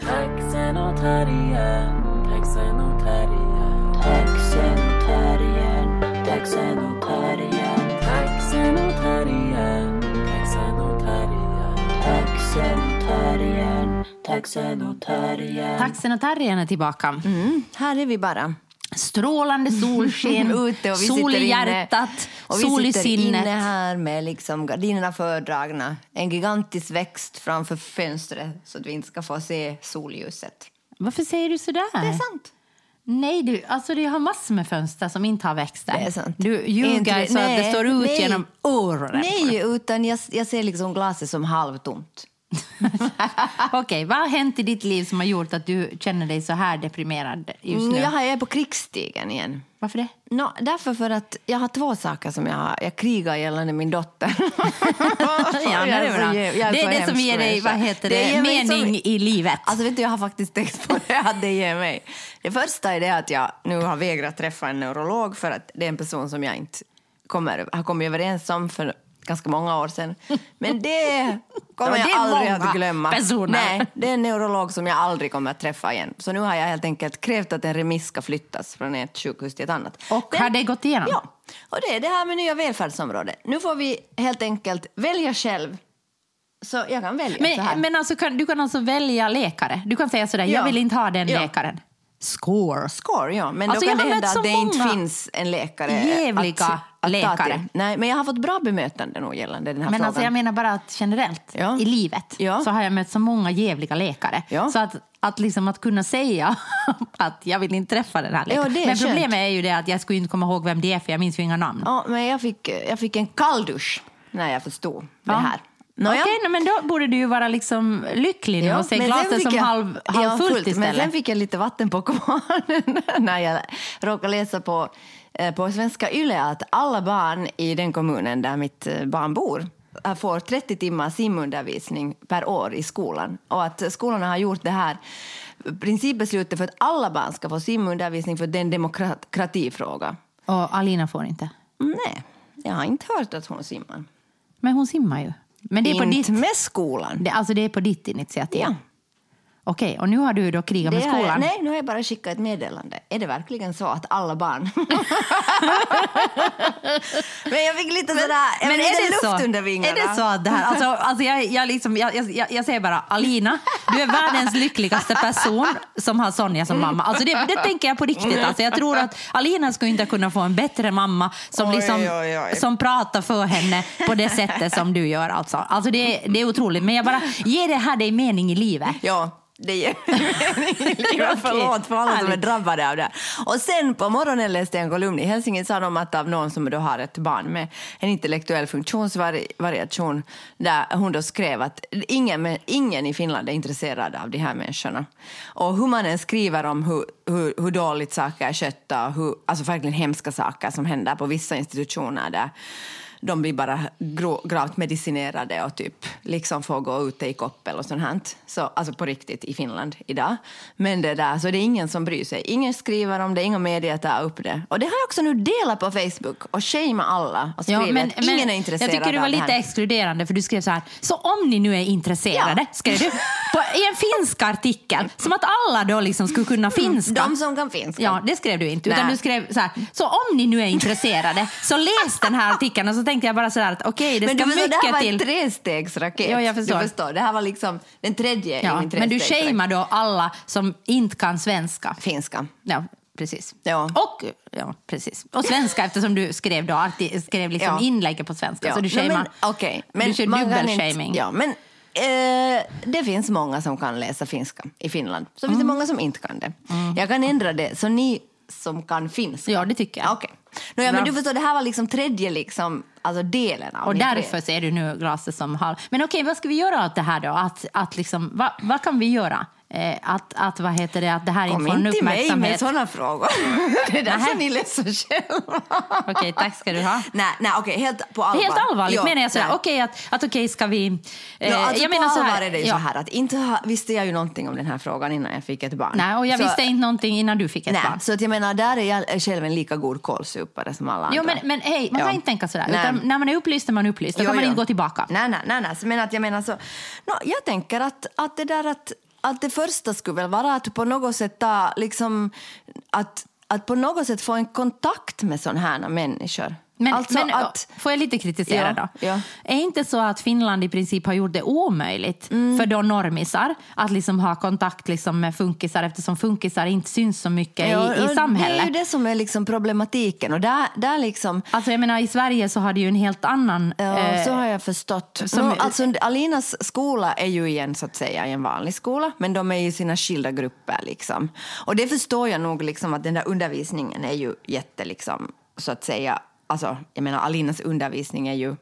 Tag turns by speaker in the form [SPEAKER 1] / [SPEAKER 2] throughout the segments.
[SPEAKER 1] Taxen och terriern, taxen och terriern.
[SPEAKER 2] Taxen och terriern, taxen och terriern,
[SPEAKER 1] Taxen och terriern, taxen och terriern.
[SPEAKER 2] taxen och terriern, taxen och terriern.
[SPEAKER 3] Taxen och terriern är tillbaka.
[SPEAKER 4] Mm, här är vi bara.
[SPEAKER 3] Strålande solsken,
[SPEAKER 4] Ute och vi
[SPEAKER 3] sol i hjärtat,
[SPEAKER 4] Och vi
[SPEAKER 3] sol i
[SPEAKER 4] sitter inne
[SPEAKER 3] sinnet.
[SPEAKER 4] här med liksom gardinerna fördragna. En gigantisk växt framför fönstret så att vi inte ska få se solljuset.
[SPEAKER 3] Varför säger du sådär?
[SPEAKER 4] Det är sant.
[SPEAKER 3] Nej, du, alltså det har massor med fönster som inte har växter.
[SPEAKER 4] Det är sant.
[SPEAKER 3] Du ljuger
[SPEAKER 4] Inte-
[SPEAKER 3] så att det
[SPEAKER 4] nej,
[SPEAKER 3] står ut
[SPEAKER 4] nej.
[SPEAKER 3] genom öronen.
[SPEAKER 4] Nej, utan jag, jag ser liksom glaset som halvtomt.
[SPEAKER 3] Okej, vad har hänt i ditt liv som har gjort att du känner dig så här deprimerad just nu?
[SPEAKER 4] Mm, Jag är på krigsstigen igen.
[SPEAKER 3] Varför det?
[SPEAKER 4] Nå, därför för att jag har två saker som jag har. Jag krigar gällande min dotter.
[SPEAKER 3] Ja, det,
[SPEAKER 4] är så
[SPEAKER 3] det är det som ger dig vad heter
[SPEAKER 4] Det
[SPEAKER 3] det, mening i livet.
[SPEAKER 4] Alltså vet du, jag har faktiskt tänkt på det att det ger mig. Det första är det att jag nu har vägrat träffa en neurolog för att det är en person som jag inte kommer, har kommit överens om för ganska många år sedan. Men det kommer
[SPEAKER 3] Ja, det
[SPEAKER 4] jag aldrig att glömma.
[SPEAKER 3] personer.
[SPEAKER 4] Nej, det är en neurolog som jag aldrig kommer att träffa igen. Så nu har jag helt enkelt krävt att en remiss ska flyttas från ett sjukhus till ett annat.
[SPEAKER 3] Och
[SPEAKER 4] Men-
[SPEAKER 3] har det gått igenom?
[SPEAKER 4] Ja, och det är det här med nya välfärdsområdet. Nu får vi helt enkelt välja själv. Så jag kan välja så
[SPEAKER 3] Men,
[SPEAKER 4] här.
[SPEAKER 3] men alltså, kan, du kan alltså välja läkare? Du kan säga sådär, jag
[SPEAKER 4] Ja.
[SPEAKER 3] vill inte ha den
[SPEAKER 4] Ja.
[SPEAKER 3] läkaren. Score.
[SPEAKER 4] Score, ja. Men
[SPEAKER 3] Alltså,
[SPEAKER 4] då
[SPEAKER 3] jag
[SPEAKER 4] kan det hända
[SPEAKER 3] så
[SPEAKER 4] att det inte finns en läkare
[SPEAKER 3] jävliga
[SPEAKER 4] att, att ta till. Nej, men jag har fått bra bemötande nog gällande den här
[SPEAKER 3] Men
[SPEAKER 4] frågan.
[SPEAKER 3] alltså, jag menar bara att generellt
[SPEAKER 4] Ja.
[SPEAKER 3] i livet
[SPEAKER 4] Ja.
[SPEAKER 3] så har jag mött så många jävliga läkare.
[SPEAKER 4] Ja.
[SPEAKER 3] Så att, att, liksom att kunna säga att jag vill inte träffa den här
[SPEAKER 4] Ja,
[SPEAKER 3] läkaren. Men
[SPEAKER 4] skönt.
[SPEAKER 3] problemet är ju det att jag skulle inte komma ihåg vem det är för jag minns ju inga namn.
[SPEAKER 4] Ja, men jag fick, jag fick en kalldusch när jag förstod
[SPEAKER 3] Ja.
[SPEAKER 4] det här.
[SPEAKER 3] Okej, nej, men då borde du ju vara liksom lycklig nu och se glaset som
[SPEAKER 4] jag-
[SPEAKER 3] halv,
[SPEAKER 4] ja,
[SPEAKER 3] halvfullt
[SPEAKER 4] fullt.
[SPEAKER 3] istället.
[SPEAKER 4] Men sen fick jag lite vatten på kvarnen när jag råkade läsa på, på svenska YLE att alla barn i den kommunen där mitt eh, barn bor eh, får 30 timmar simundervisning per år i skolan. Och att skolorna har gjort det här principbeslutet för att alla barn ska få simundervisning för det är en demokratifråga.
[SPEAKER 3] Och Alina får inte.
[SPEAKER 4] Nej, jag har inte hört att hon simmar.
[SPEAKER 3] Men hon simmar ju. Men det är på
[SPEAKER 4] inte
[SPEAKER 3] ditt,
[SPEAKER 4] med skolan.
[SPEAKER 3] det, alltså det är på ditt initiativ?
[SPEAKER 4] Ja.
[SPEAKER 3] Okej, och nu har du då krigat med skolan?
[SPEAKER 4] jag, nej, nu har jag bara skickat ett meddelande. Är det verkligen så att alla barn... men jag fick lite sådär,
[SPEAKER 3] Men är det,
[SPEAKER 4] luft
[SPEAKER 3] så,
[SPEAKER 4] under vingarna.
[SPEAKER 3] är det så att det här, alltså, alltså jag, jag, liksom, jag, jag, jag säger bara Alina, du är världens lyckligaste person som har Sonja som mamma. Alltså det, det tänker jag på riktigt. Alltså jag tror att Alina skulle inte kunna få en bättre mamma som,
[SPEAKER 4] Oj,
[SPEAKER 3] liksom,
[SPEAKER 4] oj, oj.
[SPEAKER 3] som pratar för henne på det sättet som du gör. Alltså, alltså det, det är otroligt. Men jag bara, ger det här dig mening i livet?
[SPEAKER 4] Ja, det ger mening. Förlåt för alla som är drabbade av det. Och sen på morgonen läste jag en kolumn i Helsingin. Sa de att av någon som då har ett barn med en intellektuell funktionsvariation där hon då skrev att ingen, ingen i Finland är intresserad av de här människorna. Och hur man än skriver om hur, hur, hur dåligt saker är skötta hur, alltså verkligen hemska saker som händer på vissa institutioner där de blir bara gravt medicinerade och typ liksom får gå ute i koppel och sånt här. Så, alltså på riktigt i Finland idag. Men det där, så det är ingen som bryr sig. Ingen skriver om det, inga medier tar upp det. Och det har jag också nu delat på Facebook och shamea alla och skrivit att ingen är intresserad
[SPEAKER 3] jag tycker du var lite exkluderande för du skrev så här, så om ni nu är intresserade,
[SPEAKER 4] Ja.
[SPEAKER 3] skrev du, på, i en finsk artikel, som att alla då liksom skulle kunna finska.
[SPEAKER 4] De som kan finska.
[SPEAKER 3] Ja, det skrev du inte. Utan
[SPEAKER 4] Nej.
[SPEAKER 3] du skrev så här, så om ni nu är intresserade, så läs den här artikeln. Och så tänkte jag bara så här att okej, det
[SPEAKER 4] Men
[SPEAKER 3] ska
[SPEAKER 4] du förstår, det här
[SPEAKER 3] mycket
[SPEAKER 4] var
[SPEAKER 3] till.
[SPEAKER 4] en trestegsraket.
[SPEAKER 3] Ja, jag förstår.
[SPEAKER 4] Du förstår. Det här var liksom den tredje i
[SPEAKER 3] Ja,
[SPEAKER 4] min
[SPEAKER 3] men du shamear då alla som inte kan svenska.
[SPEAKER 4] Finska.
[SPEAKER 3] Ja, precis.
[SPEAKER 4] Ja.
[SPEAKER 3] Och, ja, precis. och svenska eftersom du skrev, då, arti- skrev liksom
[SPEAKER 4] Ja.
[SPEAKER 3] inlägget på svenska.
[SPEAKER 4] Ja.
[SPEAKER 3] Så du shamear.
[SPEAKER 4] men, okej.
[SPEAKER 3] du kör dubbelshaming.
[SPEAKER 4] Ja, men eh, det finns många som kan läsa finska i Finland. Så finns det
[SPEAKER 3] Mm.
[SPEAKER 4] många som inte kan det. Jag kan ändra det, så ni som kan finska.
[SPEAKER 3] Ja, det tycker jag.
[SPEAKER 4] Okej. Nåja,
[SPEAKER 3] Bra.
[SPEAKER 4] men du förstår, det här var liksom tredje liksom, alltså delen av
[SPEAKER 3] Och därför
[SPEAKER 4] tre-
[SPEAKER 3] ser du nu glaset som halv. Men okej, vad ska vi göra åt det här då? Att, att liksom, vad, vad kan vi göra? Eh, att, att, vad heter det, att det här
[SPEAKER 4] Kom
[SPEAKER 3] inte får en
[SPEAKER 4] inte till mig med
[SPEAKER 3] uppmärksamhet.
[SPEAKER 4] sådana frågor. Det är därför ni läser själva.
[SPEAKER 3] Okej, tack ska du ha.
[SPEAKER 4] Nej, nej okej, helt på allvar.
[SPEAKER 3] Helt allvarligt
[SPEAKER 4] Ja,
[SPEAKER 3] menar jag sådär, okej att, att okej ska vi... Eh,
[SPEAKER 4] Ja, alltså
[SPEAKER 3] jag
[SPEAKER 4] på
[SPEAKER 3] menar så
[SPEAKER 4] allvar
[SPEAKER 3] här,
[SPEAKER 4] är det ju
[SPEAKER 3] ja.
[SPEAKER 4] så här att inte ha, visste jag ju någonting om den här frågan innan jag fick ett barn.
[SPEAKER 3] Nej, och jag
[SPEAKER 4] så,
[SPEAKER 3] visste inte någonting innan du fick ett
[SPEAKER 4] Nej,
[SPEAKER 3] barn.
[SPEAKER 4] så att jag menar, där är jag själv en lika god kålsupare som alla andra.
[SPEAKER 3] Jo, men, men hej, man
[SPEAKER 4] Ja.
[SPEAKER 3] kan inte tänka sådär.
[SPEAKER 4] Nej.
[SPEAKER 3] Utan när man är upplyst är man upplyst. Då
[SPEAKER 4] Jo,
[SPEAKER 3] kan man
[SPEAKER 4] jo.
[SPEAKER 3] inte gå tillbaka.
[SPEAKER 4] Nej, nej, nej, nej. Så Men att jag menar så... Nå, jag tänker att, att det där att, att det första skulle väl vara att på något sätt ta liksom... Att, att på något sätt få en kontakt med sådana här människor.
[SPEAKER 3] Men,
[SPEAKER 4] alltså
[SPEAKER 3] men
[SPEAKER 4] att...
[SPEAKER 3] får jag lite kritisera
[SPEAKER 4] Ja,
[SPEAKER 3] då?
[SPEAKER 4] ja.
[SPEAKER 3] Är inte så att Finland i princip har gjort det omöjligt
[SPEAKER 4] Mm.
[SPEAKER 3] för då normisar att liksom ha kontakt liksom med funkisar eftersom funkisar inte syns så mycket
[SPEAKER 4] Ja,
[SPEAKER 3] i, i samhället?
[SPEAKER 4] Det är ju det som är liksom problematiken. Och där, där liksom...
[SPEAKER 3] Alltså jag menar i Sverige så har det ju en helt annan...
[SPEAKER 4] Ja,
[SPEAKER 3] eh,
[SPEAKER 4] så har jag förstått.
[SPEAKER 3] som-
[SPEAKER 4] Nå, alltså, Alinas skola är ju igen så att säga en vanlig skola, men de är i sina skilda grupper. Liksom. Och det förstår jag nog, liksom, att den där undervisningen är ju jätte, liksom, så att säga, alltså, jag menar Alinas undervisning är ju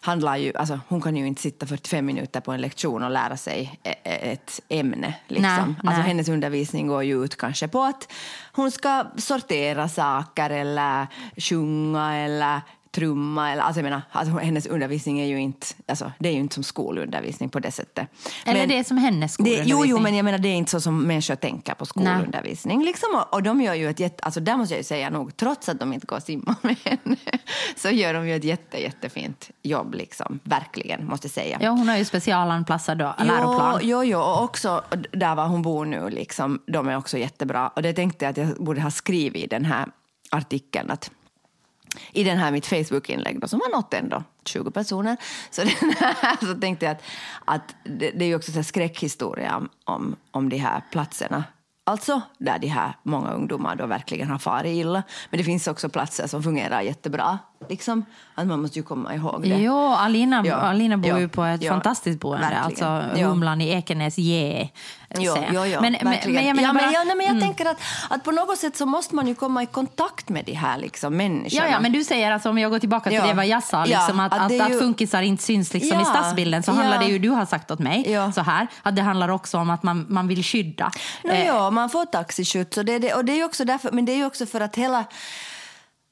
[SPEAKER 4] handlar ju, alltså, hon kan ju inte sitta 45 minuter på en lektion och lära sig e- e- ett ämne. Liksom.
[SPEAKER 3] Nej,
[SPEAKER 4] Alltså,
[SPEAKER 3] nej.
[SPEAKER 4] hennes undervisning går ju ut kanske på att hon ska sortera saker eller sjunga eller trumma. Eller, alltså jag menar, alltså hennes undervisning är ju inte, alltså, det är ju inte som skolundervisning på det sättet.
[SPEAKER 3] eller
[SPEAKER 4] Men-
[SPEAKER 3] det är som hennes
[SPEAKER 4] det, jo,
[SPEAKER 3] skolundervisning.
[SPEAKER 4] jo, men jag menar det är inte så som människor tänker på skolundervisning. Liksom, och, och de gör ju ett jätte, alltså där måste jag ju säga nog, trots att de inte går och simma med henne, så gör de ju ett jätte, jättefint jobb, liksom. Verkligen, måste jag säga.
[SPEAKER 3] Ja, hon har ju specialanpassad läroplan.
[SPEAKER 4] Jo, jo, jo, och också där var hon bor nu, liksom, de är också jättebra. Och det tänkte jag att jag borde ha skrivit i den här artikeln. Att i den här mitt Facebook-inlägg då, som har nått ändå 20 personer. Så, den här, så tänkte jag att, att det, det är ju också så skräckhistoria om, om, om de här platserna. Alltså där de här många ungdomar då verkligen har farit illa. Men det finns också platser som fungerar jättebra. Liksom. Att man måste ju komma ihåg det.
[SPEAKER 3] Jo, Alina,
[SPEAKER 4] Ja,
[SPEAKER 3] Alina bor
[SPEAKER 4] ja,
[SPEAKER 3] ju på ett
[SPEAKER 4] ja,
[SPEAKER 3] fantastiskt boende.
[SPEAKER 4] verkligen.
[SPEAKER 3] Alltså. Humlan i Ekenäs,
[SPEAKER 4] jo,
[SPEAKER 3] men,
[SPEAKER 4] verkligen.
[SPEAKER 3] men jag menar
[SPEAKER 4] ja, men,
[SPEAKER 3] bara-
[SPEAKER 4] ja, nej, men jag tänker att, att på något sätt så måste man ju komma i kontakt med de här liksom, människorna.
[SPEAKER 3] Ja, ja, men du säger alltså om jag går tillbaka till det vad jag sa, liksom, att,
[SPEAKER 4] att
[SPEAKER 3] att,
[SPEAKER 4] är
[SPEAKER 3] att,
[SPEAKER 4] ju-
[SPEAKER 3] funkisar inte syns liksom i stadsbilden så handlar det ju, du har sagt åt mig, så här, att det handlar också om att man, man vill skydda.
[SPEAKER 4] No,
[SPEAKER 3] Eh,
[SPEAKER 4] ja, man får taxiskjuts och det, och det är ju också därför, men det är ju också för att hela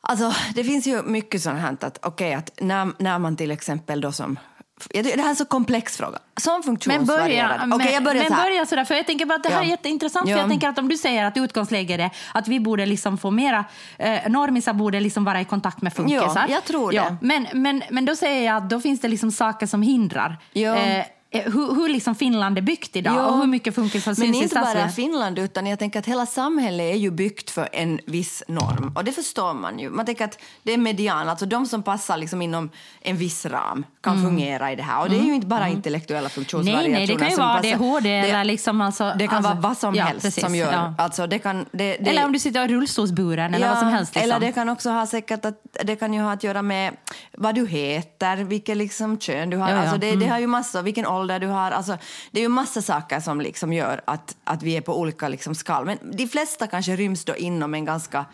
[SPEAKER 4] Alltså, det finns ju mycket sånt här att, okej, att när, när man till exempel då som Det här är en så komplex fråga. Som
[SPEAKER 3] Men börja,
[SPEAKER 4] Okej, jag börjar
[SPEAKER 3] men
[SPEAKER 4] så här.
[SPEAKER 3] börja sådär, för jag tänker bara att det här
[SPEAKER 4] Ja.
[SPEAKER 3] är jätteintressant.
[SPEAKER 4] Ja.
[SPEAKER 3] För jag tänker att om du säger att utgångsläget är att vi borde liksom få mera, eh, normisar borde liksom vara i kontakt med funkisar.
[SPEAKER 4] Ja, jag tror det.
[SPEAKER 3] Men, men, men då säger jag att då finns det liksom saker som hindrar.
[SPEAKER 4] Ja.
[SPEAKER 3] Eh, hur, hur liksom Finland är byggt idag
[SPEAKER 4] Ja.
[SPEAKER 3] och hur mycket funkisar
[SPEAKER 4] Men
[SPEAKER 3] syns i
[SPEAKER 4] inte bara. Finland, utan jag tänker att hela samhället är ju byggt för en viss norm. Och det förstår man ju. Man tänker att det är median, alltså de som passar liksom inom en viss ram kan fungera i det här. Och det är ju inte bara intellektuella
[SPEAKER 3] Mm. Nej,
[SPEAKER 4] funktionsvariationer
[SPEAKER 3] nej, det kan ju vara. ADHD
[SPEAKER 4] Det-
[SPEAKER 3] eller liksom alltså...
[SPEAKER 4] Det kan
[SPEAKER 3] alltså,
[SPEAKER 4] vara vad som
[SPEAKER 3] ja,
[SPEAKER 4] helst
[SPEAKER 3] precis,
[SPEAKER 4] som gör...
[SPEAKER 3] ja.
[SPEAKER 4] Alltså det kan, det, det,
[SPEAKER 3] Eller om du sitter i rullstolsburen eller vad som helst. Liksom.
[SPEAKER 4] Eller det kan också ha säkert att det kan ju ha att göra med vad du heter, vilket liksom kön du har. Alltså det, det
[SPEAKER 3] Mm.
[SPEAKER 4] har ju massor, vilken ålder du har. Alltså det är ju massa saker som liksom gör att, att vi är på olika liksom skal. Men de flesta kanske ryms då inom en ganska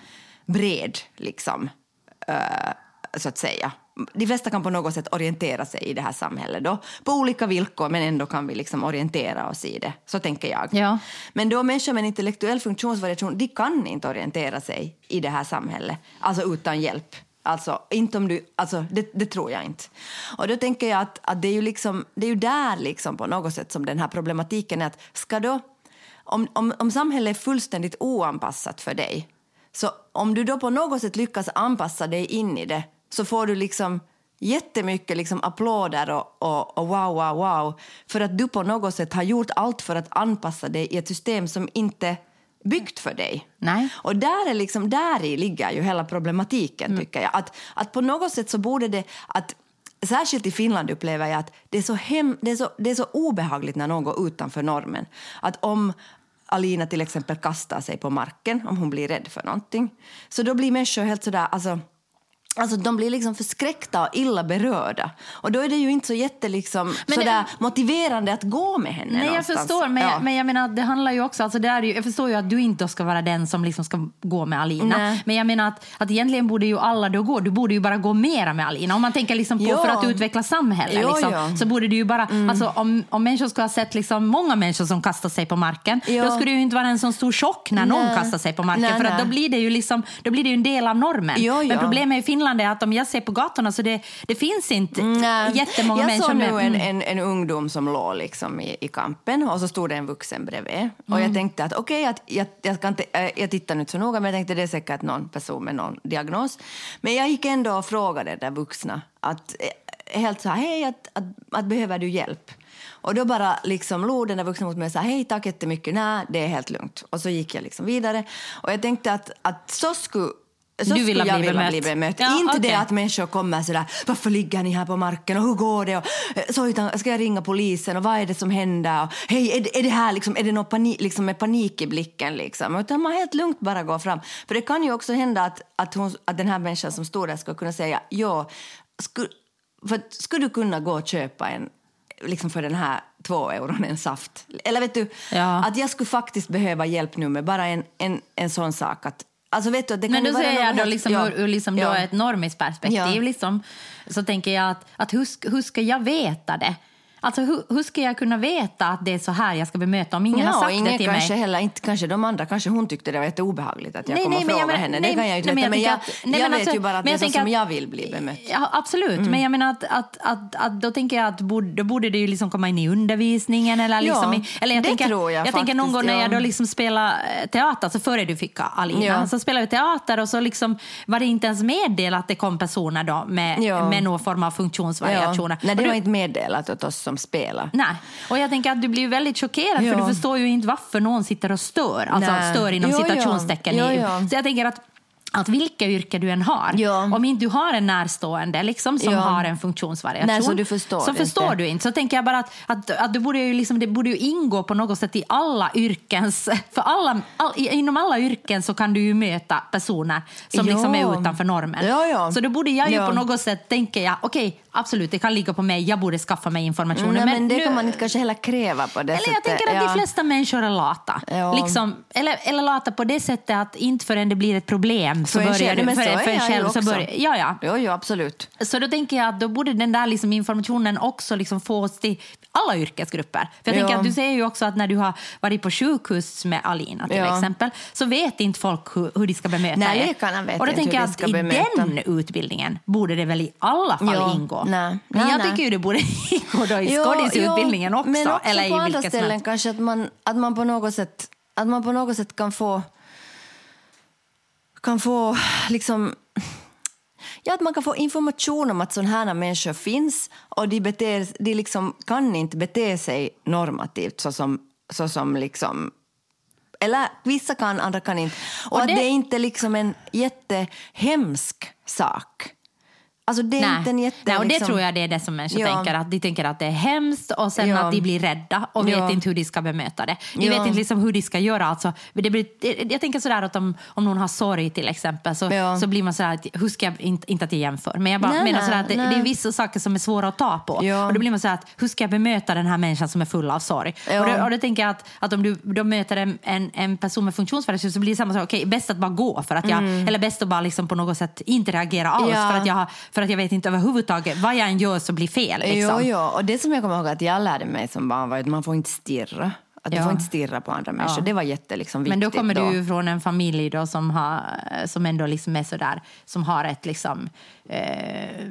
[SPEAKER 4] bred, liksom, eh, så att säga. De flesta kan på något sätt orientera sig i det här samhället då, på olika villkor, men ändå kan vi liksom orientera oss i det. Så tänker jag.
[SPEAKER 3] Ja.
[SPEAKER 4] Men då människor med en intellektuell funktionsvariation, de kan inte orientera sig i det här samhället, alltså utan hjälp. Alltså, inte om du, alltså, det, det tror jag inte. Och då tänker jag att, att det, är ju liksom, det är ju där liksom på något sätt som den här problematiken är att ska då, om, om, om samhället är fullständigt oanpassat för dig, så om du då på något sätt lyckas anpassa dig in i det så får du liksom jättemycket liksom applåder och, och, och wow, wow, wow för att du på något sätt har gjort allt för att anpassa dig i ett system som inte byggt för dig.
[SPEAKER 3] Nej.
[SPEAKER 4] Och där, är liksom, där i ligger ju hela problematiken,
[SPEAKER 3] Mm.
[SPEAKER 4] tycker jag. Att, att på något sätt så borde det... Att, särskilt i Finland upplever jag att det är, så hem, det, är så, det är så obehagligt när någon går utanför normen. Att om Alina till exempel kastar sig på marken, om hon blir rädd för någonting, så då blir människor helt sådär... Alltså, Alltså de blir liksom förskräckta och illa berörda. Och då är det ju inte så jätte liksom,
[SPEAKER 3] Men-
[SPEAKER 4] sådär motiverande att gå med henne
[SPEAKER 3] Nej, jag
[SPEAKER 4] någonstans.
[SPEAKER 3] förstår, men,
[SPEAKER 4] Ja.
[SPEAKER 3] jag, men jag menar, det handlar ju också, alltså det är ju, jag förstår ju att du inte ska vara den som liksom ska gå med Alina.
[SPEAKER 4] Nej.
[SPEAKER 3] Men jag menar att, att egentligen borde ju alla då gå, du borde ju bara gå mera med Alina. Om man tänker liksom på
[SPEAKER 4] Ja.
[SPEAKER 3] för att utveckla samhället,
[SPEAKER 4] Ja,
[SPEAKER 3] liksom.
[SPEAKER 4] Mm.
[SPEAKER 3] så borde det ju bara, alltså om, om människor skulle ha sett liksom många människor som kastar sig på marken,
[SPEAKER 4] Ja.
[SPEAKER 3] då skulle det ju inte vara en sån stor chock när någon
[SPEAKER 4] Nej.
[SPEAKER 3] kastar sig på marken.
[SPEAKER 4] Nej,
[SPEAKER 3] för att då blir det ju liksom, då blir det ju en del av normen. Men problemet i Finland är att om jag ser på gatorna så det, det finns inte
[SPEAKER 4] Nej.
[SPEAKER 3] jättemånga
[SPEAKER 4] jag
[SPEAKER 3] människor
[SPEAKER 4] såg nu en,
[SPEAKER 3] Mm.
[SPEAKER 4] en, en ungdom som låg liksom i, i kampen och så stod det en vuxen bredvid. Och
[SPEAKER 3] Mm.
[SPEAKER 4] jag tänkte att okej, att jag, jag, ska inte, äh, jag tittar inte så noga men jag tänkte det är säkert någon person med någon diagnos. Men jag gick ändå och frågade den där vuxna att eh, helt så här, hej, att, att, att behöver du hjälp? Och då bara liksom log den där vuxna mot mig och sa hej tack jättemycket, nej det är helt lugnt. Och så gick jag liksom vidare. Och jag tänkte att, att så skulle så
[SPEAKER 3] Du
[SPEAKER 4] skulle jag
[SPEAKER 3] bli
[SPEAKER 4] vilja bli bemött.
[SPEAKER 3] Ja,
[SPEAKER 4] inte det
[SPEAKER 3] okej.
[SPEAKER 4] att människor kommer sådär, varför ligger ni här på marken och hur går det? Och, eh, så, utan, ska jag ringa polisen och vad är det som händer? Och, Hej, är, det- är det här liksom, är det någon panik, liksom med panik i blicken? Liksom? Utan man helt lugnt bara går fram. För det kan ju också hända att, att, hon, att den här människan som står där ska kunna säga, ja, skulle, för, skulle du kunna gå och köpa en liksom för den här två euron en saft. Eller vet du,
[SPEAKER 3] Ja.
[SPEAKER 4] att jag skulle faktiskt behöva hjälp nu med bara en, en, en sån sak. Att, alltså vet du, det kan
[SPEAKER 3] Men då
[SPEAKER 4] vara
[SPEAKER 3] säger jag då liksom,
[SPEAKER 4] ja.
[SPEAKER 3] ur, ur liksom då
[SPEAKER 4] Ja.
[SPEAKER 3] ett normiskt perspektiv,
[SPEAKER 4] Ja.
[SPEAKER 3] liksom, så tänker jag att, att hur, hur ska jag veta det? Alltså hur, hur ska jag kunna veta att det är så här jag ska bemöta om ingen
[SPEAKER 4] ja,
[SPEAKER 3] har sagt
[SPEAKER 4] ingen
[SPEAKER 3] det till
[SPEAKER 4] kanske
[SPEAKER 3] mig?
[SPEAKER 4] heller, inte kanske de andra, kanske hon tyckte det var jätteobehagligt att jag
[SPEAKER 3] Nej,
[SPEAKER 4] kom
[SPEAKER 3] nej,
[SPEAKER 4] och
[SPEAKER 3] jag
[SPEAKER 4] frågade
[SPEAKER 3] men-
[SPEAKER 4] henne.
[SPEAKER 3] nej,
[SPEAKER 4] det kan jag inte
[SPEAKER 3] nej,
[SPEAKER 4] veta,
[SPEAKER 3] men jag
[SPEAKER 4] jag,
[SPEAKER 3] att- nej,
[SPEAKER 4] jag vet
[SPEAKER 3] alltså-
[SPEAKER 4] ju bara att det är
[SPEAKER 3] jag
[SPEAKER 4] så
[SPEAKER 3] tänker
[SPEAKER 4] som
[SPEAKER 3] att-
[SPEAKER 4] jag vill bli bemött.
[SPEAKER 3] Ja, absolut, men jag menar att, att, att, att då tänker jag att då borde det ju liksom komma in i undervisningen. Eller liksom
[SPEAKER 4] Ja,
[SPEAKER 3] eller jag
[SPEAKER 4] det
[SPEAKER 3] tänker,
[SPEAKER 4] tror jag
[SPEAKER 3] jag tänker någon
[SPEAKER 4] faktiskt,
[SPEAKER 3] gång när
[SPEAKER 4] ja.
[SPEAKER 3] jag då liksom spelade eh, teater, alltså före du fick Alina,
[SPEAKER 4] Ja.
[SPEAKER 3] så spelade vi teater och så liksom var det inte ens meddelat att det kom personer då med, med någon form av funktionsvariationer.
[SPEAKER 4] Nej, det var inte meddelat åt oss som spelar.
[SPEAKER 3] Nej, och jag tänker att du blir väldigt chockerad
[SPEAKER 4] Ja.
[SPEAKER 3] för du förstår ju inte varför någon sitter och stör. Alltså
[SPEAKER 4] Nej.
[SPEAKER 3] stör inom
[SPEAKER 4] Jo,
[SPEAKER 3] citationstecken.
[SPEAKER 4] Jo, ja.
[SPEAKER 3] Så jag tänker att att vilka yrke du än har,
[SPEAKER 4] Ja.
[SPEAKER 3] om inte du har en närstående liksom, som
[SPEAKER 4] Ja.
[SPEAKER 3] har en funktionsvariation,
[SPEAKER 4] Nej, så du förstår
[SPEAKER 3] så förstår du inte. Så tänker jag bara att, att, att du borde ju liksom, det borde ju ingå på något sätt i alla yrkens... För alla, all, inom alla yrken så kan du ju möta personer som
[SPEAKER 4] Ja.
[SPEAKER 3] liksom är utanför normen. Så då borde jag ju på något sätt, tänker jag, okej, absolut, det kan ligga på mig, jag borde skaffa mig informationen.
[SPEAKER 4] Nej, men det
[SPEAKER 3] nu-
[SPEAKER 4] kan man inte kanske heller kräva på det
[SPEAKER 3] eller jag
[SPEAKER 4] sättet.
[SPEAKER 3] tänker att
[SPEAKER 4] Ja.
[SPEAKER 3] de flesta människor är lata.
[SPEAKER 4] Ja.
[SPEAKER 3] Liksom, eller, eller lata på det sättet att inte förrän det blir ett problem så
[SPEAKER 4] en
[SPEAKER 3] börjar
[SPEAKER 4] men
[SPEAKER 3] För,
[SPEAKER 4] så
[SPEAKER 3] för en
[SPEAKER 4] jag
[SPEAKER 3] själv så börjar, ja, ja.
[SPEAKER 4] Jo, jo, absolut.
[SPEAKER 3] Så då tänker jag att då borde den där liksom informationen också liksom fås till alla yrkesgrupper. För jag
[SPEAKER 4] Ja.
[SPEAKER 3] tänker att du säger ju också att när du har varit på sjukhus med Alina till
[SPEAKER 4] Ja.
[SPEAKER 3] exempel så vet inte folk hur, hur de ska bemöta
[SPEAKER 4] Nej,
[SPEAKER 3] er.
[SPEAKER 4] vet
[SPEAKER 3] Och då tänker jag att i
[SPEAKER 4] bemöta.
[SPEAKER 3] den utbildningen borde det väl i alla fall
[SPEAKER 4] Ja.
[SPEAKER 3] ingå.
[SPEAKER 4] Nej.
[SPEAKER 3] Men
[SPEAKER 4] Nej,
[SPEAKER 3] jag
[SPEAKER 4] nej.
[SPEAKER 3] tycker ju det borde ingå då i skådisutbildningen också.
[SPEAKER 4] Men också
[SPEAKER 3] eller i
[SPEAKER 4] på andra
[SPEAKER 3] vilket som
[SPEAKER 4] ställen
[SPEAKER 3] helst.
[SPEAKER 4] kanske att man, att man på något sätt att man på något sätt kan få kan få liksom Ja, att man kan få information om att sådana här människor finns och de, beter, de liksom kan inte bete sig normativt så som, så som liksom eller vissa kan, andra kan inte. Och,
[SPEAKER 3] Och
[SPEAKER 4] att
[SPEAKER 3] det-
[SPEAKER 4] det är inte liksom en jättehemsk sak. Alltså det är
[SPEAKER 3] Nej.
[SPEAKER 4] inte en jätte...
[SPEAKER 3] Nej, och det
[SPEAKER 4] liksom,
[SPEAKER 3] tror jag det är det som människor
[SPEAKER 4] Ja.
[SPEAKER 3] tänker. Att de tänker att det är hemskt och sen
[SPEAKER 4] Ja.
[SPEAKER 3] att de blir rädda och
[SPEAKER 4] Ja.
[SPEAKER 3] vet inte hur de ska bemöta det. De vet inte liksom hur de ska göra. Alltså, det blir, jag tänker sådär att om, om någon har sorg till exempel så, så blir man sådär att, hur ska jag, inte, inte att jag jämför, men jag bara
[SPEAKER 4] Nej,
[SPEAKER 3] menar sådär att det, det är vissa saker som är svåra att ta på. Och då blir man sådär att, hur ska jag bemöta den här människan som är full av sorg? Och, då, och då tänker jag att, att om du då möter en, en, en person med funktionsvariation så blir det samma sak, okej, bäst att bara gå för att jag, eller bäst att bara liksom på något sätt inte reagera alls
[SPEAKER 4] Mm.
[SPEAKER 3] För, att jag, har- för att jag vet inte överhuvudtaget vad jag än gör så blir fel. Liksom.
[SPEAKER 4] Jo, jo, och det som jag kommer ihåg att jag lärde mig som barn var att man får inte stirra. Att
[SPEAKER 3] Ja.
[SPEAKER 4] du får inte stirra på andra människor.
[SPEAKER 3] Ja.
[SPEAKER 4] Det var jätte liksom, viktigt
[SPEAKER 3] Men då kommer du ju från en familj då som, har, som ändå liksom är sådär, som har ett liksom... Eh,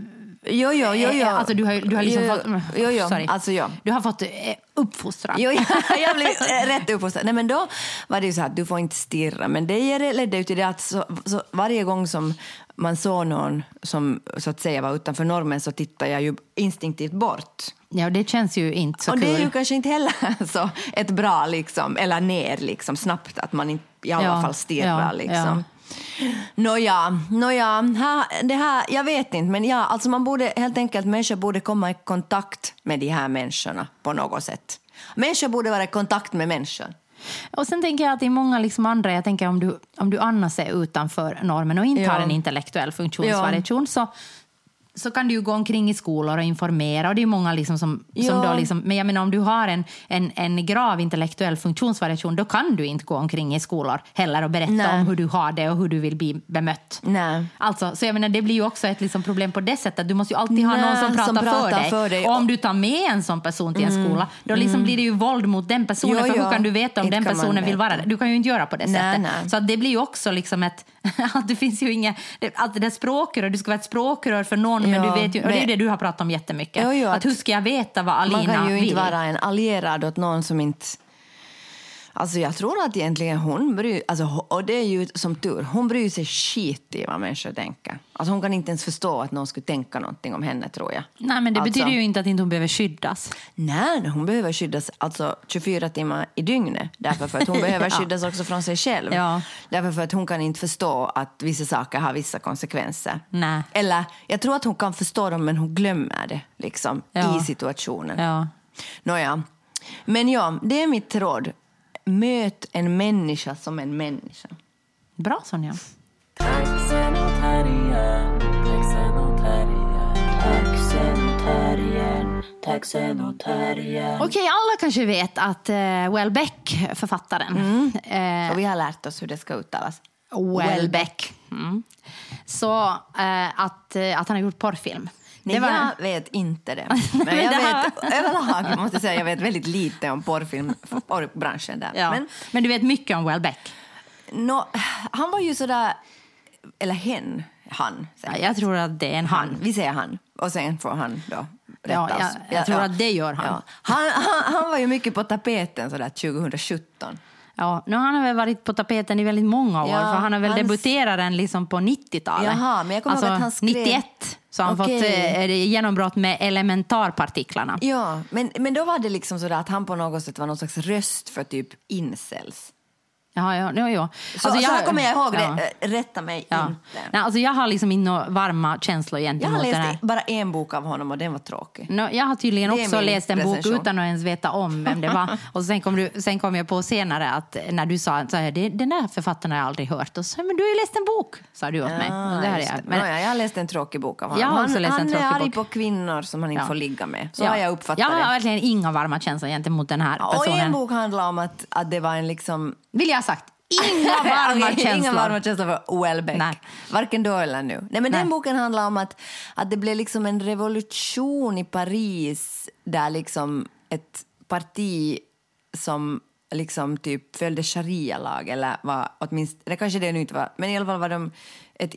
[SPEAKER 4] Jo, jo, jo. jo.
[SPEAKER 3] Alltså du har, du har liksom
[SPEAKER 4] jo,
[SPEAKER 3] fått...
[SPEAKER 4] Jo, jo.
[SPEAKER 3] Sorry.
[SPEAKER 4] Alltså, ja.
[SPEAKER 3] Du har fått eh, uppfostran.
[SPEAKER 4] Jo, jag blev eh, rätt uppfostrad. Nej, men då var det ju så här att du får inte stirra. Men det ledde ju till det att så, så varje gång som man såg någon som så att säga var utanför normen så tittade jag ju instinktivt bort.
[SPEAKER 3] Ja, det känns ju inte så
[SPEAKER 4] och
[SPEAKER 3] kul.
[SPEAKER 4] det är ju kanske inte heller så ett bra liksom, eller ner liksom snabbt att man inte i alla
[SPEAKER 3] Ja,
[SPEAKER 4] fall stirrar
[SPEAKER 3] ja,
[SPEAKER 4] liksom. Nåja, nåja här, det här, jag vet inte, men ja, alltså man borde helt enkelt, människor borde komma i kontakt med de här människorna på något sätt. Människor borde vara i kontakt med människor.
[SPEAKER 3] Och sen tänker jag att i många liksom andra, jag tänker om du, om du annars är utanför normen och inte
[SPEAKER 4] Ja.
[SPEAKER 3] har en intellektuell funktionsvariation så, så kan du ju gå omkring i skolor och informera. Och det är många liksom som, som
[SPEAKER 4] Ja.
[SPEAKER 3] då liksom, men jag menar om du har en, en, en grav intellektuell funktionsvariation då kan du inte gå omkring i skolor heller och berätta
[SPEAKER 4] Nej.
[SPEAKER 3] om hur du har det och hur du vill bli bemött.
[SPEAKER 4] Nej.
[SPEAKER 3] Alltså, så jag menar, det blir ju också ett liksom problem på det sättet. Du måste ju alltid ha
[SPEAKER 4] Nej,
[SPEAKER 3] någon som pratar,
[SPEAKER 4] som pratar
[SPEAKER 3] för, dig.
[SPEAKER 4] för dig.
[SPEAKER 3] Och om du tar med en sån person till en skola, då liksom blir det ju våld mot den personen.
[SPEAKER 4] Jo,
[SPEAKER 3] för hur
[SPEAKER 4] ja.
[SPEAKER 3] kan du veta om
[SPEAKER 4] Inte
[SPEAKER 3] den personen vill vara där? Du kan ju inte göra på det sättet. Så det blir ju också liksom ett... Att det finns ju inga... det- det är språkrör, du ska vara ett språkrör för någon, men
[SPEAKER 4] Ja,
[SPEAKER 3] du vet ju... Och det är ju det du har pratat om jättemycket.
[SPEAKER 4] Jo, jo,
[SPEAKER 3] att
[SPEAKER 4] att-
[SPEAKER 3] hur ska jag veta vad Alina
[SPEAKER 4] Man kan ju
[SPEAKER 3] vill?
[SPEAKER 4] inte vara en allierad åt någon som inte... Alltså jag tror att egentligen hon bryr alltså, och det är ju som tur, hon bryr sig skit i vad människor tänker. Alltså hon kan inte ens förstå att någon skulle tänka någonting om henne tror jag.
[SPEAKER 3] Nej, men det
[SPEAKER 4] alltså,
[SPEAKER 3] betyder ju inte att inte hon behöver skyddas.
[SPEAKER 4] Nej, hon behöver skyddas alltså 24 timmar i dygnet. Därför för att hon behöver
[SPEAKER 3] Ja.
[SPEAKER 4] skyddas också från sig själv.
[SPEAKER 3] Ja.
[SPEAKER 4] Därför för att hon kan inte förstå att vissa saker har vissa konsekvenser.
[SPEAKER 3] Nej.
[SPEAKER 4] Eller, jag tror att hon kan förstå dem men hon glömmer det liksom,
[SPEAKER 3] Ja.
[SPEAKER 4] i situationen.
[SPEAKER 3] Ja.
[SPEAKER 4] Nåja. Men ja, det är mitt råd. Möt en människa som en människa.
[SPEAKER 3] Bra, Sonja. Okej, alla kanske vet att uh, Welbeck, författaren, eh,
[SPEAKER 4] Och vi har lärt oss hur det ska uttalas.
[SPEAKER 3] Welbeck. Mm. Så eh, att, eh, att han har gjort porrfilm.
[SPEAKER 4] Nej,
[SPEAKER 3] var-
[SPEAKER 4] jag vet inte det. Men jag vet överlag, måste jag säga, jag vet väldigt lite om porrfilm, porrbranschen där.
[SPEAKER 3] ja.
[SPEAKER 4] Men
[SPEAKER 3] Men, du vet mycket om Welbeck.
[SPEAKER 4] nå, han var ju sådär, eller hen, han.
[SPEAKER 3] Ja, jag tror att det är en han.
[SPEAKER 4] Han, vi säger han. Och sen får han då
[SPEAKER 3] Ja, jag- jag tror att det gör han.
[SPEAKER 4] Ja. Han, han. Han var ju mycket på tapeten sådär 2017.
[SPEAKER 3] Ja, nu har han väl varit på tapeten i väldigt många år,
[SPEAKER 4] Ja,
[SPEAKER 3] för han har väl
[SPEAKER 4] hans-
[SPEAKER 3] debuterat den liksom på 90-talet.
[SPEAKER 4] Jaha, men jag kommer
[SPEAKER 3] alltså,
[SPEAKER 4] att han skrev-
[SPEAKER 3] 91 så han
[SPEAKER 4] Okej.
[SPEAKER 3] fått eh, genombrott med elementarpartiklarna.
[SPEAKER 4] Ja, men, men då var det liksom sådär att han på något sätt var någon slags röst för typ incels.
[SPEAKER 3] Ja, ja, ja, ja.
[SPEAKER 4] Så, så här kommer jag ihåg det. Rätta mig
[SPEAKER 3] Ja.
[SPEAKER 4] inte.
[SPEAKER 3] Nej, alltså jag har liksom några varma känslor
[SPEAKER 4] Jag
[SPEAKER 3] gentemot
[SPEAKER 4] har
[SPEAKER 3] den här.
[SPEAKER 4] läst bara en bok av honom och den var tråkig.
[SPEAKER 3] No, jag har tydligen
[SPEAKER 4] är
[SPEAKER 3] också läst en bok utan att ens veta om vem det var. Och sen kom, du, sen kom jag på senare att när du sa att den där författaren har jag aldrig hört. Och så, men du har ju läst en bok, sa du åt mig. Och det jag.
[SPEAKER 4] det.
[SPEAKER 3] Men,
[SPEAKER 4] Nåja, jag har läst en tråkig bok av honom.
[SPEAKER 3] Jag har också
[SPEAKER 4] han
[SPEAKER 3] läst en
[SPEAKER 4] han
[SPEAKER 3] tråkig
[SPEAKER 4] är arg
[SPEAKER 3] bok.
[SPEAKER 4] på kvinnor som han inte
[SPEAKER 3] Ja.
[SPEAKER 4] får ligga med. Så
[SPEAKER 3] ja.
[SPEAKER 4] har jag uppfattat
[SPEAKER 3] Jag har
[SPEAKER 4] det.
[SPEAKER 3] verkligen inga varma känslor gentemot den här
[SPEAKER 4] Och
[SPEAKER 3] personen.
[SPEAKER 4] en bok handlar om att, att det var en liksom...
[SPEAKER 3] Vill jag sagt. Inga varma känslor.
[SPEAKER 4] Inga varma känslor för Welbeck.
[SPEAKER 3] Nej.
[SPEAKER 4] Varken då eller nu. Nej, men
[SPEAKER 3] Nej.
[SPEAKER 4] Den boken handlar om att, att det blev liksom en revolution i Paris där liksom ett parti som liksom typ följde sharia-lag eller var åtminstone, det kanske det nu inte var, men i alla fall var de ett,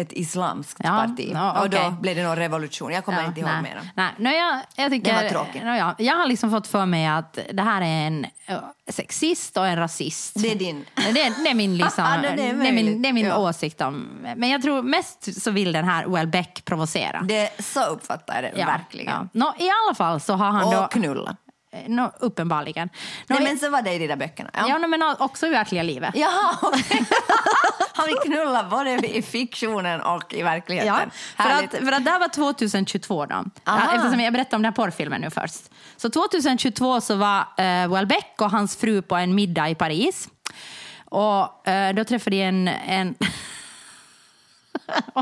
[SPEAKER 4] ett, islamskt
[SPEAKER 3] Ja,
[SPEAKER 4] parti.
[SPEAKER 3] ja,
[SPEAKER 4] Och då blev det någon revolution. Jag kommer
[SPEAKER 3] Ja,
[SPEAKER 4] inte ihåg
[SPEAKER 3] nej.
[SPEAKER 4] mera.
[SPEAKER 3] Nej, nej, jag, jag tycker,
[SPEAKER 4] Den var tråkig.
[SPEAKER 3] nej, ja, jag har liksom fått för mig att det här är en eh, sexist och en rasist.
[SPEAKER 4] Det är din.
[SPEAKER 3] Det, det är min, liksom,
[SPEAKER 4] Ja, det är
[SPEAKER 3] det är min,
[SPEAKER 4] möjligt.
[SPEAKER 3] det är min
[SPEAKER 4] Ja.
[SPEAKER 3] åsikt om... Men jag tror mest så vill den här Welbeck provocera.
[SPEAKER 4] Det, så uppfattar jag det verkligen.
[SPEAKER 3] Nå, I alla fall så har han
[SPEAKER 4] Och
[SPEAKER 3] då...
[SPEAKER 4] knulla.
[SPEAKER 3] Eh, Nå, uppenbarligen. Nå,
[SPEAKER 4] Nej,
[SPEAKER 3] vi-
[SPEAKER 4] men så var det i de där böckerna. Ja.
[SPEAKER 3] Ja, men också i verkliga livet.
[SPEAKER 4] Jaha, okej. Han vill knulla både i fiktionen och i verkligheten.
[SPEAKER 3] Ja, för
[SPEAKER 4] Härligt.
[SPEAKER 3] att, för att det här var 2022 då.
[SPEAKER 4] Aha.
[SPEAKER 3] Eftersom jag berättade om den här porrfilmen nu först. Så 2022 så var eh, Welbeck och hans fru på en middag i Paris. Och eh, då träffade de en... en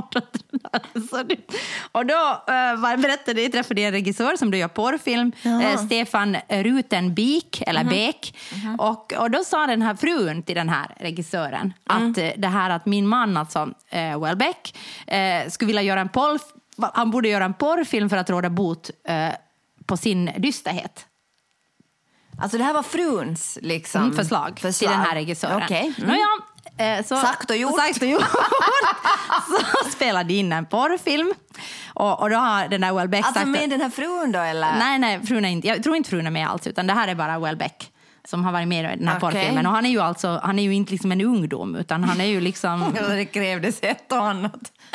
[SPEAKER 3] och då, eh, berättade de, träffade de en regissör som då gör porrfilm, eh, Stefan Rutenbik, eller Bek. Och, och då sa den här frun till den här regissören att eh, det här att min man, alltså eh, Welbeck, eh, skulle vilja göra en porr, han borde göra en porrfilm för att råda bot eh, på sin dysterhet.
[SPEAKER 4] Alltså det här var fruns liksom,
[SPEAKER 3] Mm, förslag, till den här regissören.
[SPEAKER 4] Okej. Mm.
[SPEAKER 3] Nåja, så,
[SPEAKER 4] Sagt och gjort.
[SPEAKER 3] Sagt och gjort. så spelade de in en porrfilm. Och, och då har den där Welbeck
[SPEAKER 4] Alltså
[SPEAKER 3] sagt...
[SPEAKER 4] med den här frun då eller?
[SPEAKER 3] Nej, nej, frun är inte, jag tror inte frun är med alls, utan det här är bara Welbeck som har varit med i den här
[SPEAKER 4] Okej.
[SPEAKER 3] porrfilmen. Och han är ju alltså, han är ju inte liksom en ungdom, utan han är ju liksom...
[SPEAKER 4] Ja, det krävdes ett och annat.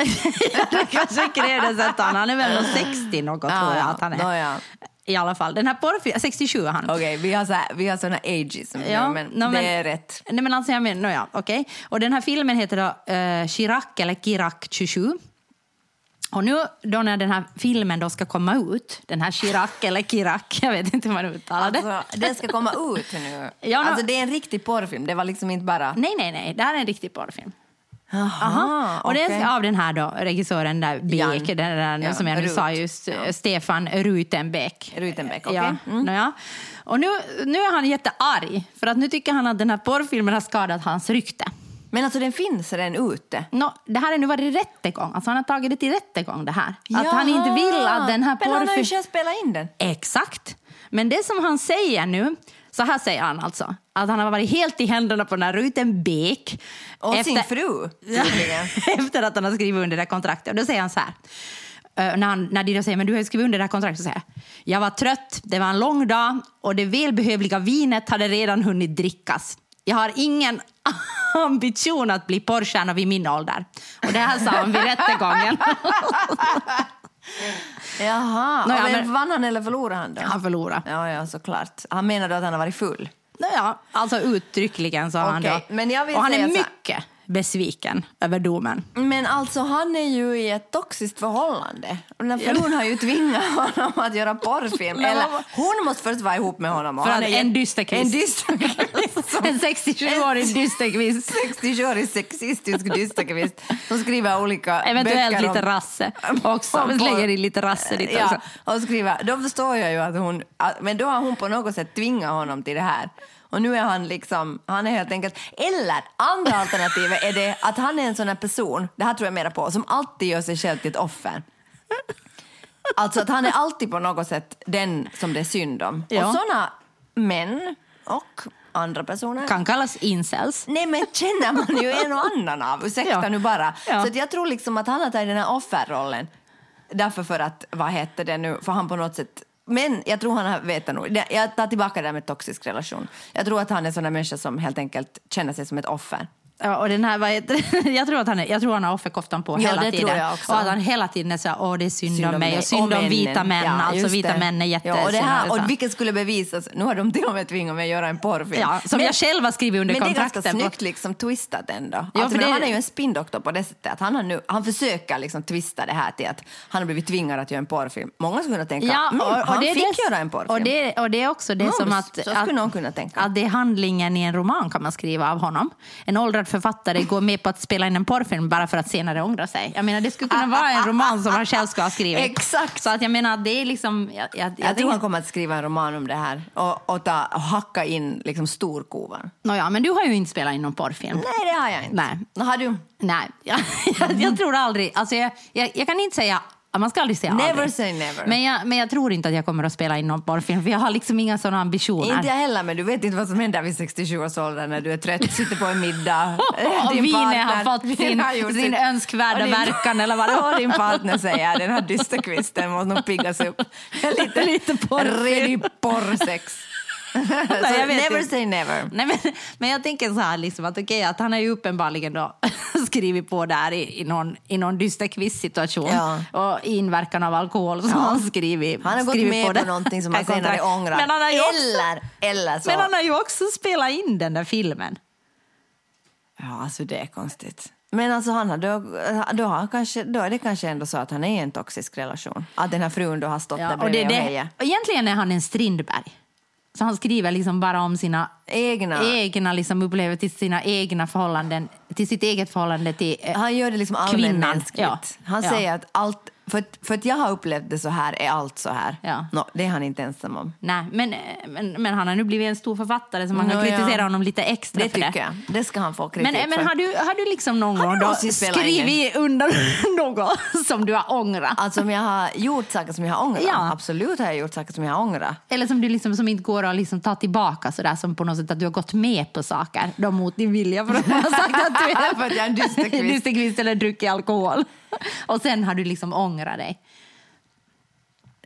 [SPEAKER 3] det kanske krävdes ett annat. Han är väl nog 60 något tror jag att han är.
[SPEAKER 4] Nåja.
[SPEAKER 3] I alla fall. Den här porrfilmen, 67 är han.
[SPEAKER 4] Okej, vi har, så här, vi har såna ageism
[SPEAKER 3] Ja,
[SPEAKER 4] men det
[SPEAKER 3] men-
[SPEAKER 4] är rätt.
[SPEAKER 3] Nej, men alltså, jag menar, no, ja, okej. Och den här filmen heter då uh, Chirac eller Chirac 27. Och nu då när den här filmen då ska komma ut, den här Chirac eller Chirac, jag vet inte hur man uttalar det.
[SPEAKER 4] Alltså, den ska komma ut nu.
[SPEAKER 3] Ja, no-
[SPEAKER 4] Alltså det är en riktig porrfilm, det var liksom inte bara...
[SPEAKER 3] Nej, nej, nej, det här är en riktig porrfilm.
[SPEAKER 4] Aha,
[SPEAKER 3] Och det
[SPEAKER 4] okej.
[SPEAKER 3] är av den här då, regissören där. Beek, den där,
[SPEAKER 4] Ja,
[SPEAKER 3] som jag nu
[SPEAKER 4] Rut.
[SPEAKER 3] sa just,
[SPEAKER 4] Ja.
[SPEAKER 3] Stefan Rutenbeck.
[SPEAKER 4] Rutenbeck, okej.
[SPEAKER 3] Ja,
[SPEAKER 4] Mm.
[SPEAKER 3] nåja. Och nu, nu är han jättearg, för att nu tycker han att den här porrfilmen har skadat hans rykte.
[SPEAKER 4] Men alltså den finns redan ute.
[SPEAKER 3] Nå, det här har nu varit rättegång, alltså han har tagit det till rättegång det här. Att
[SPEAKER 4] Jaha.
[SPEAKER 3] han inte vill att den här
[SPEAKER 4] Men han har ju
[SPEAKER 3] porrfilmen...
[SPEAKER 4] spelat in den.
[SPEAKER 3] Exakt. Men det som han säger nu, så här säger han alltså, att han har varit helt i händerna på den här Rutenbeck.
[SPEAKER 4] Och sin fru,
[SPEAKER 3] efter att han har skrivit under det här kontraktet. Och då säger han så här, eh, när, han, när då säger men du har skrivit under det här kontraktet, så säger jag, jag var trött, det var en lång dag och det välbehövliga vinet hade redan hunnit drickas. Jag har ingen ambition att bli porrstjärna vid min ålder. Och det här sa han vid rättegången.
[SPEAKER 4] Jaha,
[SPEAKER 3] Nå, ja,
[SPEAKER 4] men,
[SPEAKER 3] men-
[SPEAKER 4] vann han eller förlorade han då?
[SPEAKER 3] Han förlorade.
[SPEAKER 4] Ja, ja, såklart. Han menade att han har varit full.
[SPEAKER 3] Ja, alltså uttryckligen sa han
[SPEAKER 4] Okej,
[SPEAKER 3] då.
[SPEAKER 4] men jag vill
[SPEAKER 3] och han är mycket besviken över domen.
[SPEAKER 4] Men alltså han är ju i ett toxiskt förhållande. Den frun har ju tvingat honom att göra porrfilm. Eller hon måste först vara ihop med honom. och
[SPEAKER 3] För
[SPEAKER 4] han är
[SPEAKER 3] en dysterkvist.
[SPEAKER 4] En dysterkvist. Som-
[SPEAKER 3] En 67-årig dysterkvist.
[SPEAKER 4] 60-årig sexistisk dysterkvist som skriver olika
[SPEAKER 3] Eventuellt
[SPEAKER 4] böcker
[SPEAKER 3] lite
[SPEAKER 4] om-
[SPEAKER 3] rasse också.
[SPEAKER 4] om
[SPEAKER 3] lägger in lite rasse dit
[SPEAKER 4] Ja,
[SPEAKER 3] också.
[SPEAKER 4] och skriver, då förstår jag ju att hon, men då har hon på något sätt tvingat honom till det här. Och nu är han liksom, han är helt enkelt, eller andra alternativet är det att han är en sån här person, det här tror jag mera på, som alltid gör sig själv till ett offer. Alltså att han är alltid på något sätt den som det är synd om.
[SPEAKER 3] Ja.
[SPEAKER 4] Och såna män och andra personer
[SPEAKER 3] Kan kallas incels.
[SPEAKER 4] Nej men känner man ju en och annan av, ursäkta
[SPEAKER 3] Ja.
[SPEAKER 4] nu bara.
[SPEAKER 3] Ja.
[SPEAKER 4] Så att jag tror liksom att han har tagit den här offerrollen. Därför för att, vad heter det nu, för han på något sätt men jag tror han vetat nog. Jag tar tillbaka det där med toxisk relation. Jag tror att han är en sån människa som helt enkelt känner sig som ett offer.
[SPEAKER 3] Ja, och den här, vad heter, jag, tror att han jag tror han har offerkoftan på
[SPEAKER 4] Ja,
[SPEAKER 3] hela tiden. Och att han hela tiden är så här, åh det är synd, om mig och synd om vita män.
[SPEAKER 4] Ja,
[SPEAKER 3] alltså vita
[SPEAKER 4] det.
[SPEAKER 3] män är jättesynd.
[SPEAKER 4] Ja, och, det här,
[SPEAKER 3] så.
[SPEAKER 4] och vilket skulle bevisas, nu har de till och med tvingat mig att göra en porrfilm.
[SPEAKER 3] Ja, som jag själv har skrivit under
[SPEAKER 4] men det är
[SPEAKER 3] kontrakten
[SPEAKER 4] ganska snyggt liksom twistat ändå.
[SPEAKER 3] Ja,
[SPEAKER 4] alltså,
[SPEAKER 3] för
[SPEAKER 4] men
[SPEAKER 3] det-
[SPEAKER 4] Han är ju en spindoktor på det sättet att han, har nu, han försöker liksom twista det här till att han har blivit tvingad att göra en porrfilm. Många skulle kunna tänka,
[SPEAKER 3] Ja,
[SPEAKER 4] mm,
[SPEAKER 3] och, och
[SPEAKER 4] han
[SPEAKER 3] det
[SPEAKER 4] fick
[SPEAKER 3] det,
[SPEAKER 4] göra en porrfilm.
[SPEAKER 3] Och det, och det är också det
[SPEAKER 4] Mums,
[SPEAKER 3] som att, att,
[SPEAKER 4] tänka.
[SPEAKER 3] att det är handlingen i en roman kan man skriva av honom. En åldrad författare går med på att spela in en porrfilm bara för att senare ångra sig. Jag menar, det skulle kunna vara en roman som han själv ska ha skrivit.
[SPEAKER 4] Exakt.
[SPEAKER 3] Så att jag menar, det är liksom... Jag, jag, jag,
[SPEAKER 4] Jag tror han kommer att skriva en roman om det här och, och, ta, och hacka in liksom storkovan.
[SPEAKER 3] Nåja, men du har ju inte spelat in någon porrfilm.
[SPEAKER 4] Nej, det har jag inte.
[SPEAKER 3] Nej.
[SPEAKER 4] Har du?
[SPEAKER 3] Nej, jag, jag, jag tror aldrig... Alltså jag, jag, jag kan inte säga... Man ska aldrig säga
[SPEAKER 4] Never
[SPEAKER 3] aldrig.
[SPEAKER 4] say never.
[SPEAKER 3] Men jag, men jag tror inte att jag kommer att spela in någon porrfilm, för jag har liksom inga sådana ambitioner.
[SPEAKER 4] Inte heller, men du vet inte vad som händer vid 67 års ålder när du är trött, sitter på en middag.
[SPEAKER 3] Och
[SPEAKER 4] din partner-
[SPEAKER 3] har fått sin,
[SPEAKER 4] har
[SPEAKER 3] sin önskvärda
[SPEAKER 4] din-
[SPEAKER 3] verkan eller vad det
[SPEAKER 4] din partner säger den här dysterkvisten måste nog piggas upp. Lite,
[SPEAKER 3] Lite porrfilm.
[SPEAKER 4] Redig porrsex. Så
[SPEAKER 3] jag vet
[SPEAKER 4] never
[SPEAKER 3] inte.
[SPEAKER 4] say never.
[SPEAKER 3] Nej, men, men jag tänker så här, liksom, att, okej, att han har ju uppenbarligen då skrivit på där i, i någon, i någon dysterkvist-situation
[SPEAKER 4] Ja.
[SPEAKER 3] och inverkan av alkohol som han skrivit
[SPEAKER 4] Han har gått
[SPEAKER 3] skrivit
[SPEAKER 4] med på,
[SPEAKER 3] det.
[SPEAKER 4] någonting som han senare ångrar.
[SPEAKER 3] Men han, har ju också,
[SPEAKER 4] eller, eller så...
[SPEAKER 3] men han har ju också spelat in den där filmen.
[SPEAKER 4] Ja, alltså det är konstigt. Men alltså han har då, då, har kanske, då är det kanske ändå så att han är i en toxisk relation. Att den här frun då har stått där
[SPEAKER 3] Ja, och
[SPEAKER 4] bredvid
[SPEAKER 3] det,
[SPEAKER 4] och,
[SPEAKER 3] det,
[SPEAKER 4] hejat.
[SPEAKER 3] och egentligen är han en Strindberg. Så han skriver liksom bara om sina
[SPEAKER 4] Egna.
[SPEAKER 3] egna liksom upplevelser, till sina egna förhållanden, till sitt eget förhållande till eh,
[SPEAKER 4] Han gör det liksom allmänmänskligt.
[SPEAKER 3] ja.
[SPEAKER 4] Han
[SPEAKER 3] Ja.
[SPEAKER 4] säger att allt, för, att- för att jag har upplevt det så här är allt så här.
[SPEAKER 3] Ja.
[SPEAKER 4] Nå, det är han inte ensam om.
[SPEAKER 3] Nej, men, men, men han har nu blivit en stor författare så man kan
[SPEAKER 4] ja.
[SPEAKER 3] kritisera honom lite extra
[SPEAKER 4] Det
[SPEAKER 3] för
[SPEAKER 4] tycker
[SPEAKER 3] det.
[SPEAKER 4] jag. Det ska han få kritik
[SPEAKER 3] Men, men
[SPEAKER 4] för.
[SPEAKER 3] har, du, har du liksom någon
[SPEAKER 4] Har
[SPEAKER 3] gång skrivit under något som du har ångrat?
[SPEAKER 4] Alltså om jag har gjort saker som jag har ångrat?
[SPEAKER 3] Ja.
[SPEAKER 4] Absolut har jag gjort saker som jag har ångrat.
[SPEAKER 3] Eller som du liksom, som inte går att liksom ta tillbaka sådär som på något sätt att du har gått med på saker då mot din vilja för att man har sagt att du är,
[SPEAKER 4] För att jag är en dysterkvist.
[SPEAKER 3] dysterkvist eller druckit alkohol. Och sen har du liksom ångrat dig.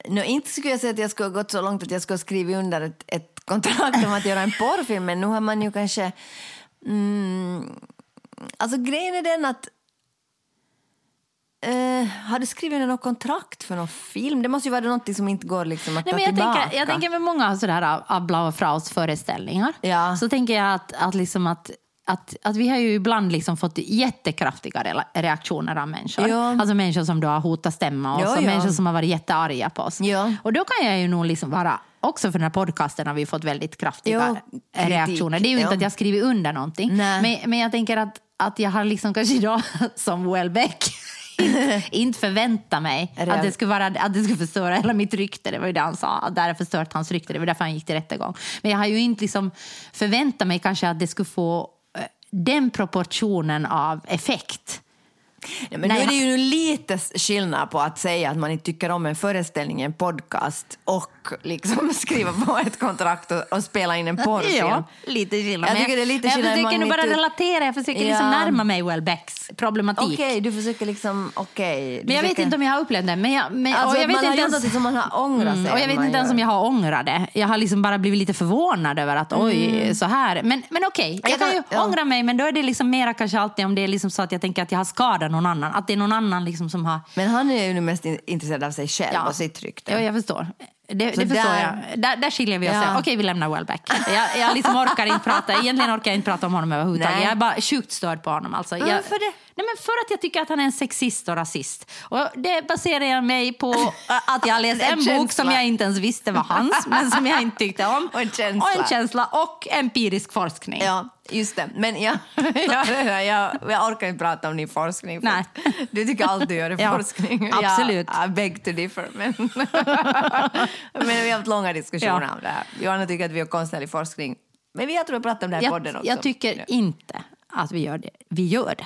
[SPEAKER 4] Nå, inte skulle jag säga att jag skulle ha gått så långt att jag skulle ha skrivit under ett, ett kontrakt om att göra en porrfilm, men nu har man ju kanske... Mm, alltså grejen är den att... Eh, har du skrivit något kontrakt för någon film? Det måste ju vara något som inte går liksom att
[SPEAKER 3] Nej,
[SPEAKER 4] ta
[SPEAKER 3] jag,
[SPEAKER 4] tillbaka.
[SPEAKER 3] tänker, jag tänker med många sådär av Blaue Fraus föreställningar
[SPEAKER 4] Ja.
[SPEAKER 3] så tänker jag att, att, liksom att att, att vi har ju ibland liksom fått jättekraftiga reaktioner av människor.
[SPEAKER 4] Ja.
[SPEAKER 3] Alltså människor som då har hotat stämma oss
[SPEAKER 4] Ja,
[SPEAKER 3] och
[SPEAKER 4] ja.
[SPEAKER 3] människor som har varit jättearga på oss. Och då kan jag ju nog liksom vara, också för den här podcasten har vi fått väldigt kraftiga
[SPEAKER 4] kritik,
[SPEAKER 3] reaktioner. Det är ju inte
[SPEAKER 4] ja.
[SPEAKER 3] att jag skriver under någonting. Men, men jag tänker att, att jag har liksom kanske idag, som Welbeck, inte, inte förväntat mig att det, skulle vara, att det skulle förstöra hela mitt rykte. Det var ju det han sa, att det hade förstört hans rykte. Det var därför han gick till rättegång. Men jag har ju inte liksom förväntat mig kanske att det skulle få den proportionen av effekt.
[SPEAKER 4] Ja, men
[SPEAKER 3] Nej,
[SPEAKER 4] nu är det ju lite skillnad på att säga att man inte tycker om en föreställning i en podcast och liksom skriva på ett kontrakt och, och spela in en porrfilm.
[SPEAKER 3] Ja, lite skillnad.
[SPEAKER 4] Jag tycker det är lite
[SPEAKER 3] jag
[SPEAKER 4] skillnad
[SPEAKER 3] försöker nu bara relatera, jag försöker
[SPEAKER 4] Ja.
[SPEAKER 3] liksom närma mig Welbecks problematik.
[SPEAKER 4] Okej, du försöker liksom... Okej. du
[SPEAKER 3] Men jag vet
[SPEAKER 4] försöker-
[SPEAKER 3] inte om jag har upplevt det. Men jag, men,
[SPEAKER 4] Alltså,
[SPEAKER 3] och jag vet
[SPEAKER 4] man har
[SPEAKER 3] inte
[SPEAKER 4] gjort
[SPEAKER 3] ens,
[SPEAKER 4] något som man har ångrat sig.
[SPEAKER 3] Mm, och jag vet inte ens om jag har ångrat det. Jag har liksom bara blivit lite förvånad över att oj, så här. Men, men okej, jag
[SPEAKER 4] Jag
[SPEAKER 3] kan ju
[SPEAKER 4] ja.
[SPEAKER 3] ångra mig, men då är det liksom mera kanske alltid om det är liksom så att jag tänker att jag har skadat någon annan. Att det är någon annan liksom som har...
[SPEAKER 4] Men han är ju nu mest in- intresserad av sig själv och sitt rykte.
[SPEAKER 3] Ja, jag förstår. Det, det förstår
[SPEAKER 4] där-
[SPEAKER 3] jag. Där, där skiljer vi oss.
[SPEAKER 4] Ja.
[SPEAKER 3] Okej, vi lämnar Welbeck. Jag, jag liksom orkar inte prata. Egentligen orkar jag inte prata om honom överhuvudtaget.
[SPEAKER 4] Nej.
[SPEAKER 3] Jag är bara sjukt störd på honom. Alltså. Jag,
[SPEAKER 4] varför det?
[SPEAKER 3] Nej, men för att jag tycker att han är en sexist och rasist. Och det baserar jag mig på att jag läst
[SPEAKER 4] En
[SPEAKER 3] en bok
[SPEAKER 4] känsla.
[SPEAKER 3] som jag inte ens visste var hans, men som jag inte tyckte om.
[SPEAKER 4] Och en känsla.
[SPEAKER 3] Och en känsla och empirisk forskning.
[SPEAKER 4] Ja, just det. Men jag, jag, jag, jag orkar inte prata om din forskning.
[SPEAKER 3] Nej.
[SPEAKER 4] Du tycker allt du gör är
[SPEAKER 3] Ja,
[SPEAKER 4] forskning.
[SPEAKER 3] absolut.
[SPEAKER 4] Jag, I beg to differ. Men, men vi har haft långa diskussioner
[SPEAKER 3] Ja.
[SPEAKER 4] om det här. Johanna tycker att vi har konstnärlig forskning. Men vi har tror jag pratat om det här i podden också.
[SPEAKER 3] jag tycker inte att vi gör det. Vi gör det.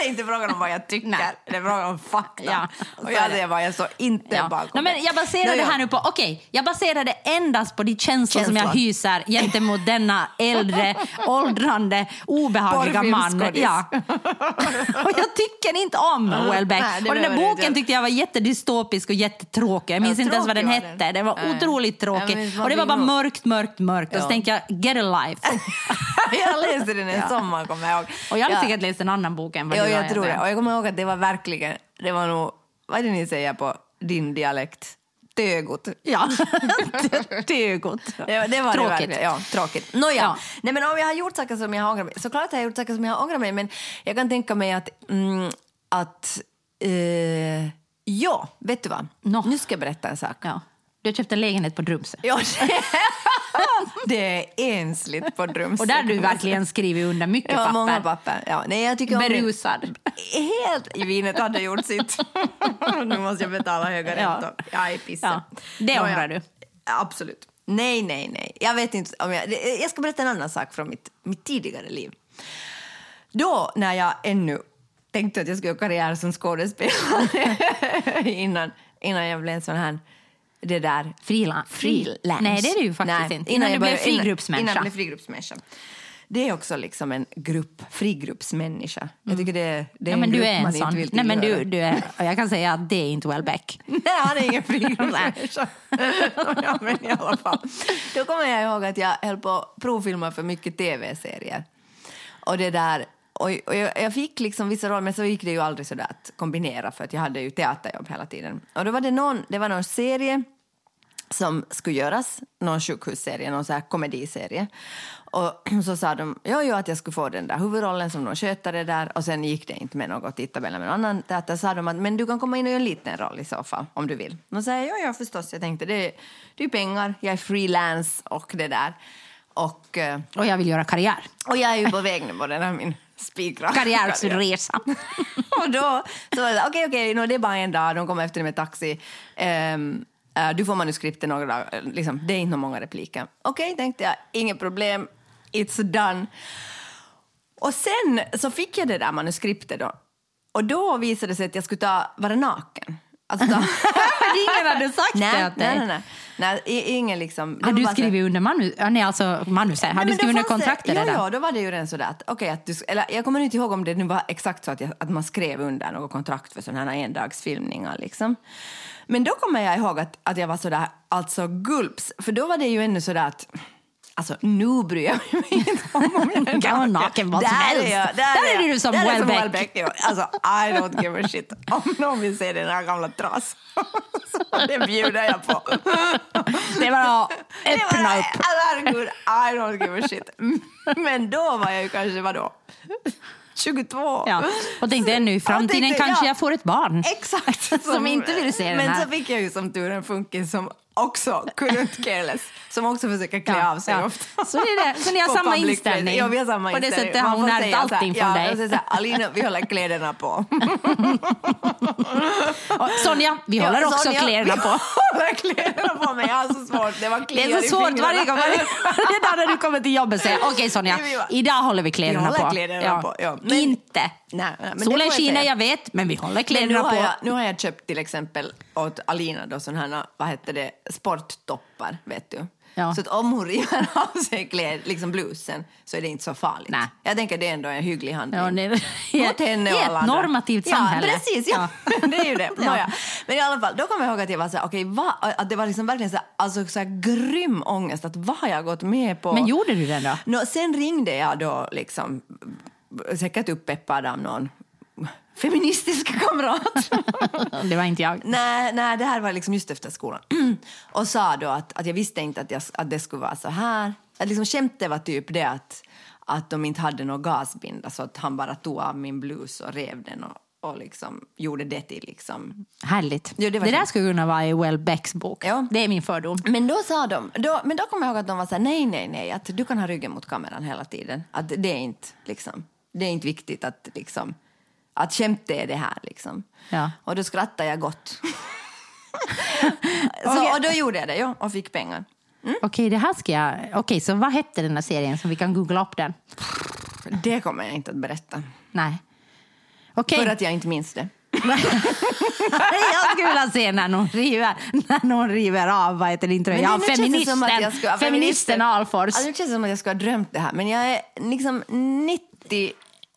[SPEAKER 4] Det är inte frågan om vad jag tycker,
[SPEAKER 3] Nej.
[SPEAKER 4] det är frågan om fakta.
[SPEAKER 3] Ja, så
[SPEAKER 4] och jag
[SPEAKER 3] det.
[SPEAKER 4] vad jag står inte
[SPEAKER 3] Ja.
[SPEAKER 4] bakom.
[SPEAKER 3] Nej, men jag det
[SPEAKER 4] ja.
[SPEAKER 3] här nu på, okej, jag baserar det endast på de känslor som jag hyser gentemot denna äldre, åldrande, obehagliga man. Ja. Och jag tycker inte om
[SPEAKER 4] det
[SPEAKER 3] och den där boken tyckte jag var jättedystopisk och jättetråkig. Jag minns
[SPEAKER 4] Ja,
[SPEAKER 3] inte ens vad den
[SPEAKER 4] var
[SPEAKER 3] hette.
[SPEAKER 4] den.
[SPEAKER 3] Den var
[SPEAKER 4] Nej.
[SPEAKER 3] otroligt tråkig. Och det var bara mörkt, mörkt, mörkt. Och så tänkte jag, get a life.
[SPEAKER 4] jag läste den en sommar, kommer jag ihåg.
[SPEAKER 3] Och jag hade
[SPEAKER 4] Ja.
[SPEAKER 3] säkert läst en annan bok än vad du.
[SPEAKER 4] Jag tror det. Och jag kommer ihåg att det var verkligen, det var nog, vad är det ni säger på din dialekt? Tögot.
[SPEAKER 3] Ja, det är gott.
[SPEAKER 4] Det, var
[SPEAKER 3] Tråkigt.
[SPEAKER 4] Det verkligen. ja, tråkigt. Nåja,
[SPEAKER 3] Ja.
[SPEAKER 4] Nej, men om jag har gjort saker som jag har ångrat mig, såklart har jag gjort saker som jag har ångrat mig, men jag kan tänka mig att, mm, att eh, ja, vet du vad?
[SPEAKER 3] Nå.
[SPEAKER 4] Nu ska jag berätta en sak.
[SPEAKER 3] Ja. Du har köpt en lägenhet på Drumsö.
[SPEAKER 4] Ja, det är ensligt på Drumsö.
[SPEAKER 3] Och där har du verkligen skrivit under mycket
[SPEAKER 4] Ja,
[SPEAKER 3] papper.
[SPEAKER 4] många papper. Ja, nej, jag tycker om.
[SPEAKER 3] Berusad.
[SPEAKER 4] Helt i vinet hade gjort sitt. nu måste jag betala höga
[SPEAKER 3] Ja.
[SPEAKER 4] räntor. Jag är pissig.
[SPEAKER 3] Ja, det ångrar du.
[SPEAKER 4] Absolut. Nej, nej, nej. Jag vet inte om jag... Jag ska berätta en annan sak från mitt, mitt tidigare liv. Då, när jag ännu tänkte att jag skulle göra karriär som skådespelare innan, innan jag blev en sån här... Det där...
[SPEAKER 3] Frilan-
[SPEAKER 4] Freelance.
[SPEAKER 3] Nej, det är det ju faktiskt inte. Innan du blev frigruppsmänniska.
[SPEAKER 4] Innan jag blev frigruppsmänniska. Det är också liksom en grupp, frigruppsmänniska. Jag tycker det, det är
[SPEAKER 3] Ja, men
[SPEAKER 4] en
[SPEAKER 3] du
[SPEAKER 4] grupp
[SPEAKER 3] är en
[SPEAKER 4] man inte
[SPEAKER 3] sån.
[SPEAKER 4] vill
[SPEAKER 3] Nej, men du,
[SPEAKER 4] tillhöra.
[SPEAKER 3] du är, och jag kan säga att det är inte Welbeck.
[SPEAKER 4] Nej, han är ingen frigruppsmänniska. ja, men i alla fall. Då kommer jag ihåg att jag höll på att provfilma för mycket tv-serier. Och det där... Och och jag, jag fick liksom vissa roller, men så gick det ju aldrig så där att kombinera för att jag hade ju teaterjobb hela tiden. Och då var det någon, det var någon serie som skulle göras, någon sjukhusserie, någon så här komediserie. Och så sa de ja, ja, att jag skulle få den där huvudrollen som någon skötare där och sen gick det inte med något tidtabell med någon annan teater. sa de att men du kan komma in och göra en liten roll i så fall om du vill. Och sa jag ja, ja förstås. Jag tänkte det, det är pengar, jag är freelance och det där. Och, eh,
[SPEAKER 3] Och jag vill göra karriär.
[SPEAKER 4] och jag är ju på väg nu på den här min spikraka
[SPEAKER 3] Karriärsresa.
[SPEAKER 4] och då så var det okej, okej, nå, det är bara en dag, de kommer efter med taxi. Ehm, eh, du får manuskriptet några dagar, liksom, det är inte många repliker. Okej, tänkte jag, inget problem, it's done. Och sen så fick jag det där manuskriptet då. Och då visade det sig att jag skulle ta, vara naken. Alltså ta,
[SPEAKER 3] Ingen hade sagt det
[SPEAKER 4] nej,
[SPEAKER 3] åt dig.
[SPEAKER 4] nej, nej, nej. nej, ingen liksom. det
[SPEAKER 3] Har du
[SPEAKER 4] så-
[SPEAKER 3] skrivit under manus, ja, nej, alltså manus? Har
[SPEAKER 4] Nej,
[SPEAKER 3] du skrivit under
[SPEAKER 4] det-
[SPEAKER 3] kontraktet
[SPEAKER 4] ja,
[SPEAKER 3] redan?
[SPEAKER 4] Ja, då var det ju redan sådär att, okej, att du, eller jag kommer inte ihåg om det nu var exakt så att, jag, att man skrev under något kontrakt för sådana här endagsfilmningar liksom. Men då kommer jag ihåg att, att jag var sådär, alltså gulps, för då var det ju ännu sådär att Alltså nu bryr jag mig inte om om jag är
[SPEAKER 3] Kan vara naken vad som
[SPEAKER 4] Där
[SPEAKER 3] helst.
[SPEAKER 4] är jag-
[SPEAKER 3] Där är
[SPEAKER 4] jag.
[SPEAKER 3] du som
[SPEAKER 4] Där är jag
[SPEAKER 3] Welbeck.
[SPEAKER 4] Alltså I don't give a shit om någon vill se den här gamla tras. Så det bjuder jag på.
[SPEAKER 3] Det är bara att
[SPEAKER 4] Det var-
[SPEAKER 3] öppna upp.
[SPEAKER 4] Herregud, I don't give a shit. Men då var jag ju kanske, vadå? 22.
[SPEAKER 3] Ja. Och tänkte ännu i framtiden
[SPEAKER 4] tänkte,
[SPEAKER 3] kanske
[SPEAKER 4] ja.
[SPEAKER 3] jag får ett barn.
[SPEAKER 4] Exakt.
[SPEAKER 3] Som inte vill se den
[SPEAKER 4] Men
[SPEAKER 3] här.
[SPEAKER 4] så fick jag ju som tur en funkis som också couldn't care less. Som också försöker klä
[SPEAKER 3] Ja,
[SPEAKER 4] av sig
[SPEAKER 3] ja.
[SPEAKER 4] ofta.
[SPEAKER 3] Så är det. Så ni har
[SPEAKER 4] På
[SPEAKER 3] samma inställning?
[SPEAKER 4] Ja, vi har samma
[SPEAKER 3] På det
[SPEAKER 4] inställning.
[SPEAKER 3] sättet har hon ärvt
[SPEAKER 4] säga
[SPEAKER 3] allting från
[SPEAKER 4] ja,
[SPEAKER 3] dig.
[SPEAKER 4] och så säger Alina, vi håller kläderna på.
[SPEAKER 3] Och Sonja, vi håller
[SPEAKER 4] Ja,
[SPEAKER 3] också
[SPEAKER 4] Sonja,
[SPEAKER 3] kläderna
[SPEAKER 4] vi
[SPEAKER 3] på.
[SPEAKER 4] håller kläderna på, men jag har så svårt. Det var
[SPEAKER 3] Det är så svårt varje gång. Varje, varje dag när du kommer till jobbet säger okej Sonja,
[SPEAKER 4] Vi var-
[SPEAKER 3] idag håller vi kläderna
[SPEAKER 4] Vi håller
[SPEAKER 3] på.
[SPEAKER 4] kläderna på, ja. Men-
[SPEAKER 3] Inte.
[SPEAKER 4] Nej, nej,
[SPEAKER 3] Solen skiner,
[SPEAKER 4] säga.
[SPEAKER 3] jag vet, men vi håller
[SPEAKER 4] nu
[SPEAKER 3] kläderna
[SPEAKER 4] har,
[SPEAKER 3] på.
[SPEAKER 4] jag, nu har jag köpt till exempel åt Alina då sån här, vad heter det, sporttoppar, vet du.
[SPEAKER 3] Ja.
[SPEAKER 4] Så att om hon river av sig kläd, liksom blusen så är det inte så farligt.
[SPEAKER 3] Nej.
[SPEAKER 4] Jag tänker det är ändå en hygglig handling.
[SPEAKER 3] Ja, det- i
[SPEAKER 4] Mot henne
[SPEAKER 3] ett
[SPEAKER 4] och alla andra.
[SPEAKER 3] normativt samhälle.
[SPEAKER 4] Ja, precis. Ja. det är ju det.
[SPEAKER 3] Ja.
[SPEAKER 4] Men i alla fall, då kommer jag ihåg att jag var så här, okej, va? att det var liksom verkligen så här, alltså, så här grym ångest. Att vad har jag gått med på?
[SPEAKER 3] Men gjorde du den då?
[SPEAKER 4] Nå, sen ringde jag då liksom, säkert uppeppad av någon feministisk kamrat.
[SPEAKER 3] Det var inte jag.
[SPEAKER 4] nej, nej, det här var liksom just efter skolan. och sa då att, att jag visste inte att, jag, att det skulle vara så här. Att liksom skämtet var typ det att, att de inte hade någon gasbinda så att han bara tog av min blus och rev den och, och liksom gjorde det till liksom
[SPEAKER 3] Härligt.
[SPEAKER 4] Jo, det
[SPEAKER 3] det där skulle kunna vara i Welbecks bok.
[SPEAKER 4] Ja.
[SPEAKER 3] Det är min fördom.
[SPEAKER 4] Men då sa de, då, men då kommer jag ihåg att de var så här, nej, nej, nej, att du kan ha ryggen mot kameran hela tiden. Att det är inte, liksom, det är inte viktigt att, liksom, att skämtet är det här, liksom.
[SPEAKER 3] Ja.
[SPEAKER 4] Och då skrattade jag gott. så, och då gjorde jag det, ja, och fick pengar.
[SPEAKER 3] Okej, det här ska jag... Okej, så vad hette den här serien så vi kan googla upp den?
[SPEAKER 4] Det kommer jag inte att berätta,
[SPEAKER 3] Nej. Okej.
[SPEAKER 4] för att jag inte minns det.
[SPEAKER 3] jag skulle vilja se när någon river, när någon river av vad heter din tröja. Ja,
[SPEAKER 4] det som att
[SPEAKER 3] feministen,
[SPEAKER 4] jag ska-
[SPEAKER 3] feministen Alfors.
[SPEAKER 4] Alltså, nu känns det som att jag ska ha drömt det här, men jag är liksom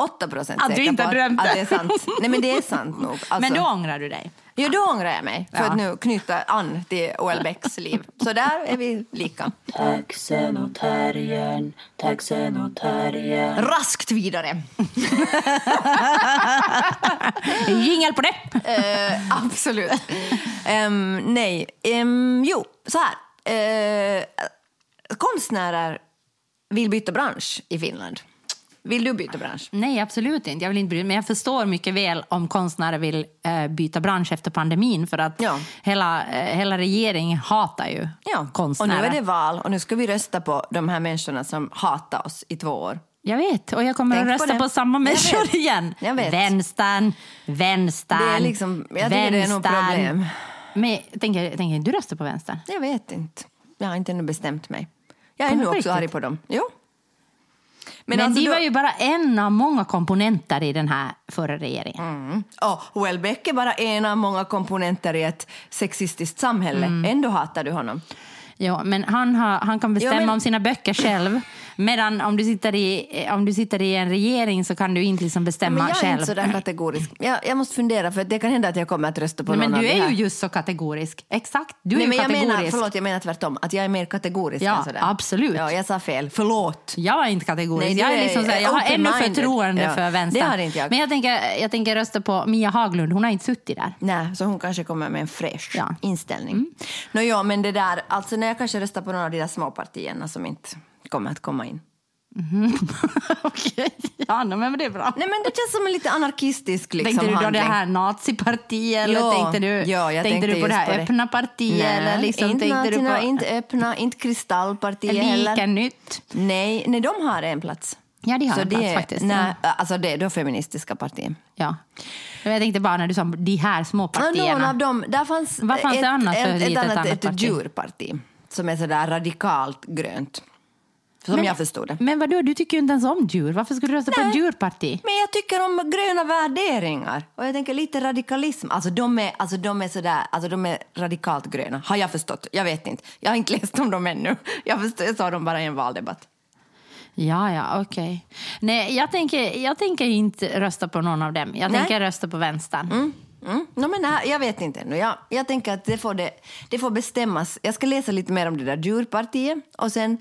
[SPEAKER 4] 98 procent
[SPEAKER 3] Att du
[SPEAKER 4] säker
[SPEAKER 3] inte
[SPEAKER 4] på att,
[SPEAKER 3] det.
[SPEAKER 4] att det är sant. Nej, men det är sant nog. Alltså,
[SPEAKER 3] Men då ångrar du dig.
[SPEAKER 4] Jo, då ångrar jag mig för
[SPEAKER 3] Ja.
[SPEAKER 4] att nu knyta an till OL Becks liv. Så där är vi lika.
[SPEAKER 2] Taxen och terriern, taxen och terriern.
[SPEAKER 4] Raskt vidare.
[SPEAKER 3] Jingel på det.
[SPEAKER 4] Eh, absolut. Ehm, nej, Ehm, jo, så här. Eh, konstnärer vill byta bransch i Finland. Vill du byta bransch?
[SPEAKER 3] Nej, absolut inte. Jag vill inte bry. Men jag förstår mycket väl om konstnärer vill eh, byta bransch efter pandemin. För att
[SPEAKER 4] Ja.
[SPEAKER 3] hela, eh, hela regeringen hatar ju
[SPEAKER 4] Ja, och
[SPEAKER 3] konstnärer.
[SPEAKER 4] nu är det val och nu ska vi rösta på de här människorna som hatar oss i två år.
[SPEAKER 3] Jag vet, och jag kommer
[SPEAKER 4] Tänk
[SPEAKER 3] att
[SPEAKER 4] på
[SPEAKER 3] rösta på,
[SPEAKER 4] det.
[SPEAKER 3] samma
[SPEAKER 4] Jag
[SPEAKER 3] människor
[SPEAKER 4] vet.
[SPEAKER 3] igen.
[SPEAKER 4] Jag vet.
[SPEAKER 3] Vänstern, vänstern,
[SPEAKER 4] Det är liksom- jag tycker det är
[SPEAKER 3] vänstern.
[SPEAKER 4] problem.
[SPEAKER 3] Men jag tänker, jag tänker, du röstar på vänstern?
[SPEAKER 4] Jag vet inte. Jag har inte ännu bestämt mig. Jag är
[SPEAKER 3] På
[SPEAKER 4] nu också arg på dem. Jo.
[SPEAKER 3] Men,
[SPEAKER 4] alltså
[SPEAKER 3] de
[SPEAKER 4] då-
[SPEAKER 3] var ju bara en av många komponenter i den här förra regeringen.
[SPEAKER 4] Mm. Och Welbeck är bara en av många komponenter i ett sexistiskt samhälle.
[SPEAKER 3] Mm.
[SPEAKER 4] Ändå hatar du honom.
[SPEAKER 3] Ja, men han, har, han kan bestämma
[SPEAKER 4] Ja, men-
[SPEAKER 3] om sina böcker själv. Medan om du, sitter i, om du sitter i en regering så kan du inte liksom bestämma
[SPEAKER 4] Men jag är
[SPEAKER 3] själv.
[SPEAKER 4] inte så där kategorisk. Jag, jag måste fundera, för det kan hända att jag kommer att rösta på
[SPEAKER 3] Nej,
[SPEAKER 4] någon
[SPEAKER 3] men du är ju just så kategorisk. Exakt, du är
[SPEAKER 4] Nej,
[SPEAKER 3] ju
[SPEAKER 4] men jag
[SPEAKER 3] kategorisk.
[SPEAKER 4] menar, förlåt, jag menar tvärtom. Att jag är mer kategorisk
[SPEAKER 3] Ja,
[SPEAKER 4] än sådär.
[SPEAKER 3] absolut.
[SPEAKER 4] Ja, jag sa fel. Förlåt.
[SPEAKER 3] Jag är inte kategorisk.
[SPEAKER 4] Nej,
[SPEAKER 3] jag, är
[SPEAKER 4] är
[SPEAKER 3] liksom så här, jag har ännu förtroende
[SPEAKER 4] Ja,
[SPEAKER 3] för vänstern.
[SPEAKER 4] det har inte jag.
[SPEAKER 3] Men jag tänker, jag tänker rösta på Mia Haglund. Hon har inte suttit där.
[SPEAKER 4] Nej, så hon kanske kommer med en fräsch
[SPEAKER 3] Ja. Mm.
[SPEAKER 4] inställning. Nå, ja, men det där, alltså när jag kanske röstar på någon av de där småpartierna som inte kommer att komma in.
[SPEAKER 3] Okej, ja, men det är bra.
[SPEAKER 4] Nej, men det känns som en lite anarkistisk liksom,
[SPEAKER 3] tänkte du då det
[SPEAKER 4] handling.
[SPEAKER 3] här nazipartiet eller
[SPEAKER 4] Ja,
[SPEAKER 3] tänkte du,
[SPEAKER 4] ja, jag
[SPEAKER 3] tänkte du på det här
[SPEAKER 4] på det.
[SPEAKER 3] öppna partiet?
[SPEAKER 4] Nej,
[SPEAKER 3] eller liksom,
[SPEAKER 4] inte nazierna,
[SPEAKER 3] på
[SPEAKER 4] inte öppna, inte kristallpartiet
[SPEAKER 3] lika
[SPEAKER 4] heller.
[SPEAKER 3] nytt?
[SPEAKER 4] Nej, nej, de har en plats.
[SPEAKER 3] Ja, de har
[SPEAKER 4] Så
[SPEAKER 3] en
[SPEAKER 4] det
[SPEAKER 3] plats
[SPEAKER 4] är,
[SPEAKER 3] faktiskt.
[SPEAKER 4] Nej, alltså det då feministiska partiet.
[SPEAKER 3] Ja. Jag tänkte bara när du sa de här små
[SPEAKER 4] Ja, Någon
[SPEAKER 3] partierna.
[SPEAKER 4] av dem, där fanns,
[SPEAKER 3] Vad fanns det
[SPEAKER 4] ett,
[SPEAKER 3] annars för
[SPEAKER 4] ett,
[SPEAKER 3] litet
[SPEAKER 4] ett annat,
[SPEAKER 3] annat
[SPEAKER 4] ett
[SPEAKER 3] parti?
[SPEAKER 4] djurparti som är sådär radikalt grönt. Som
[SPEAKER 3] Men-
[SPEAKER 4] jag förstod det.
[SPEAKER 3] Men vadå, du tycker ju inte ens om djur. Varför skulle du rösta på
[SPEAKER 4] Nej.
[SPEAKER 3] ett djurparti?
[SPEAKER 4] Men jag tycker om gröna värderingar. Och jag tänker lite radikalism. Alltså de är, alltså de är sådär, alltså de är radikalt gröna. Har jag förstått? Jag vet inte. Jag har inte läst om dem ännu. Jag, förstår, jag sa dem bara i en valdebatt.
[SPEAKER 3] Ja, ja, okej. Nej, jag tänker, jag tänker inte rösta på någon av dem. Jag
[SPEAKER 4] Nej.
[SPEAKER 3] tänker rösta på vänstern.
[SPEAKER 4] Mm. No, men nej, jag vet inte ännu. Jag, jag tänker att det får, det, det får bestämmas. Jag ska läsa lite mer om det där djurpartiet. Och sen,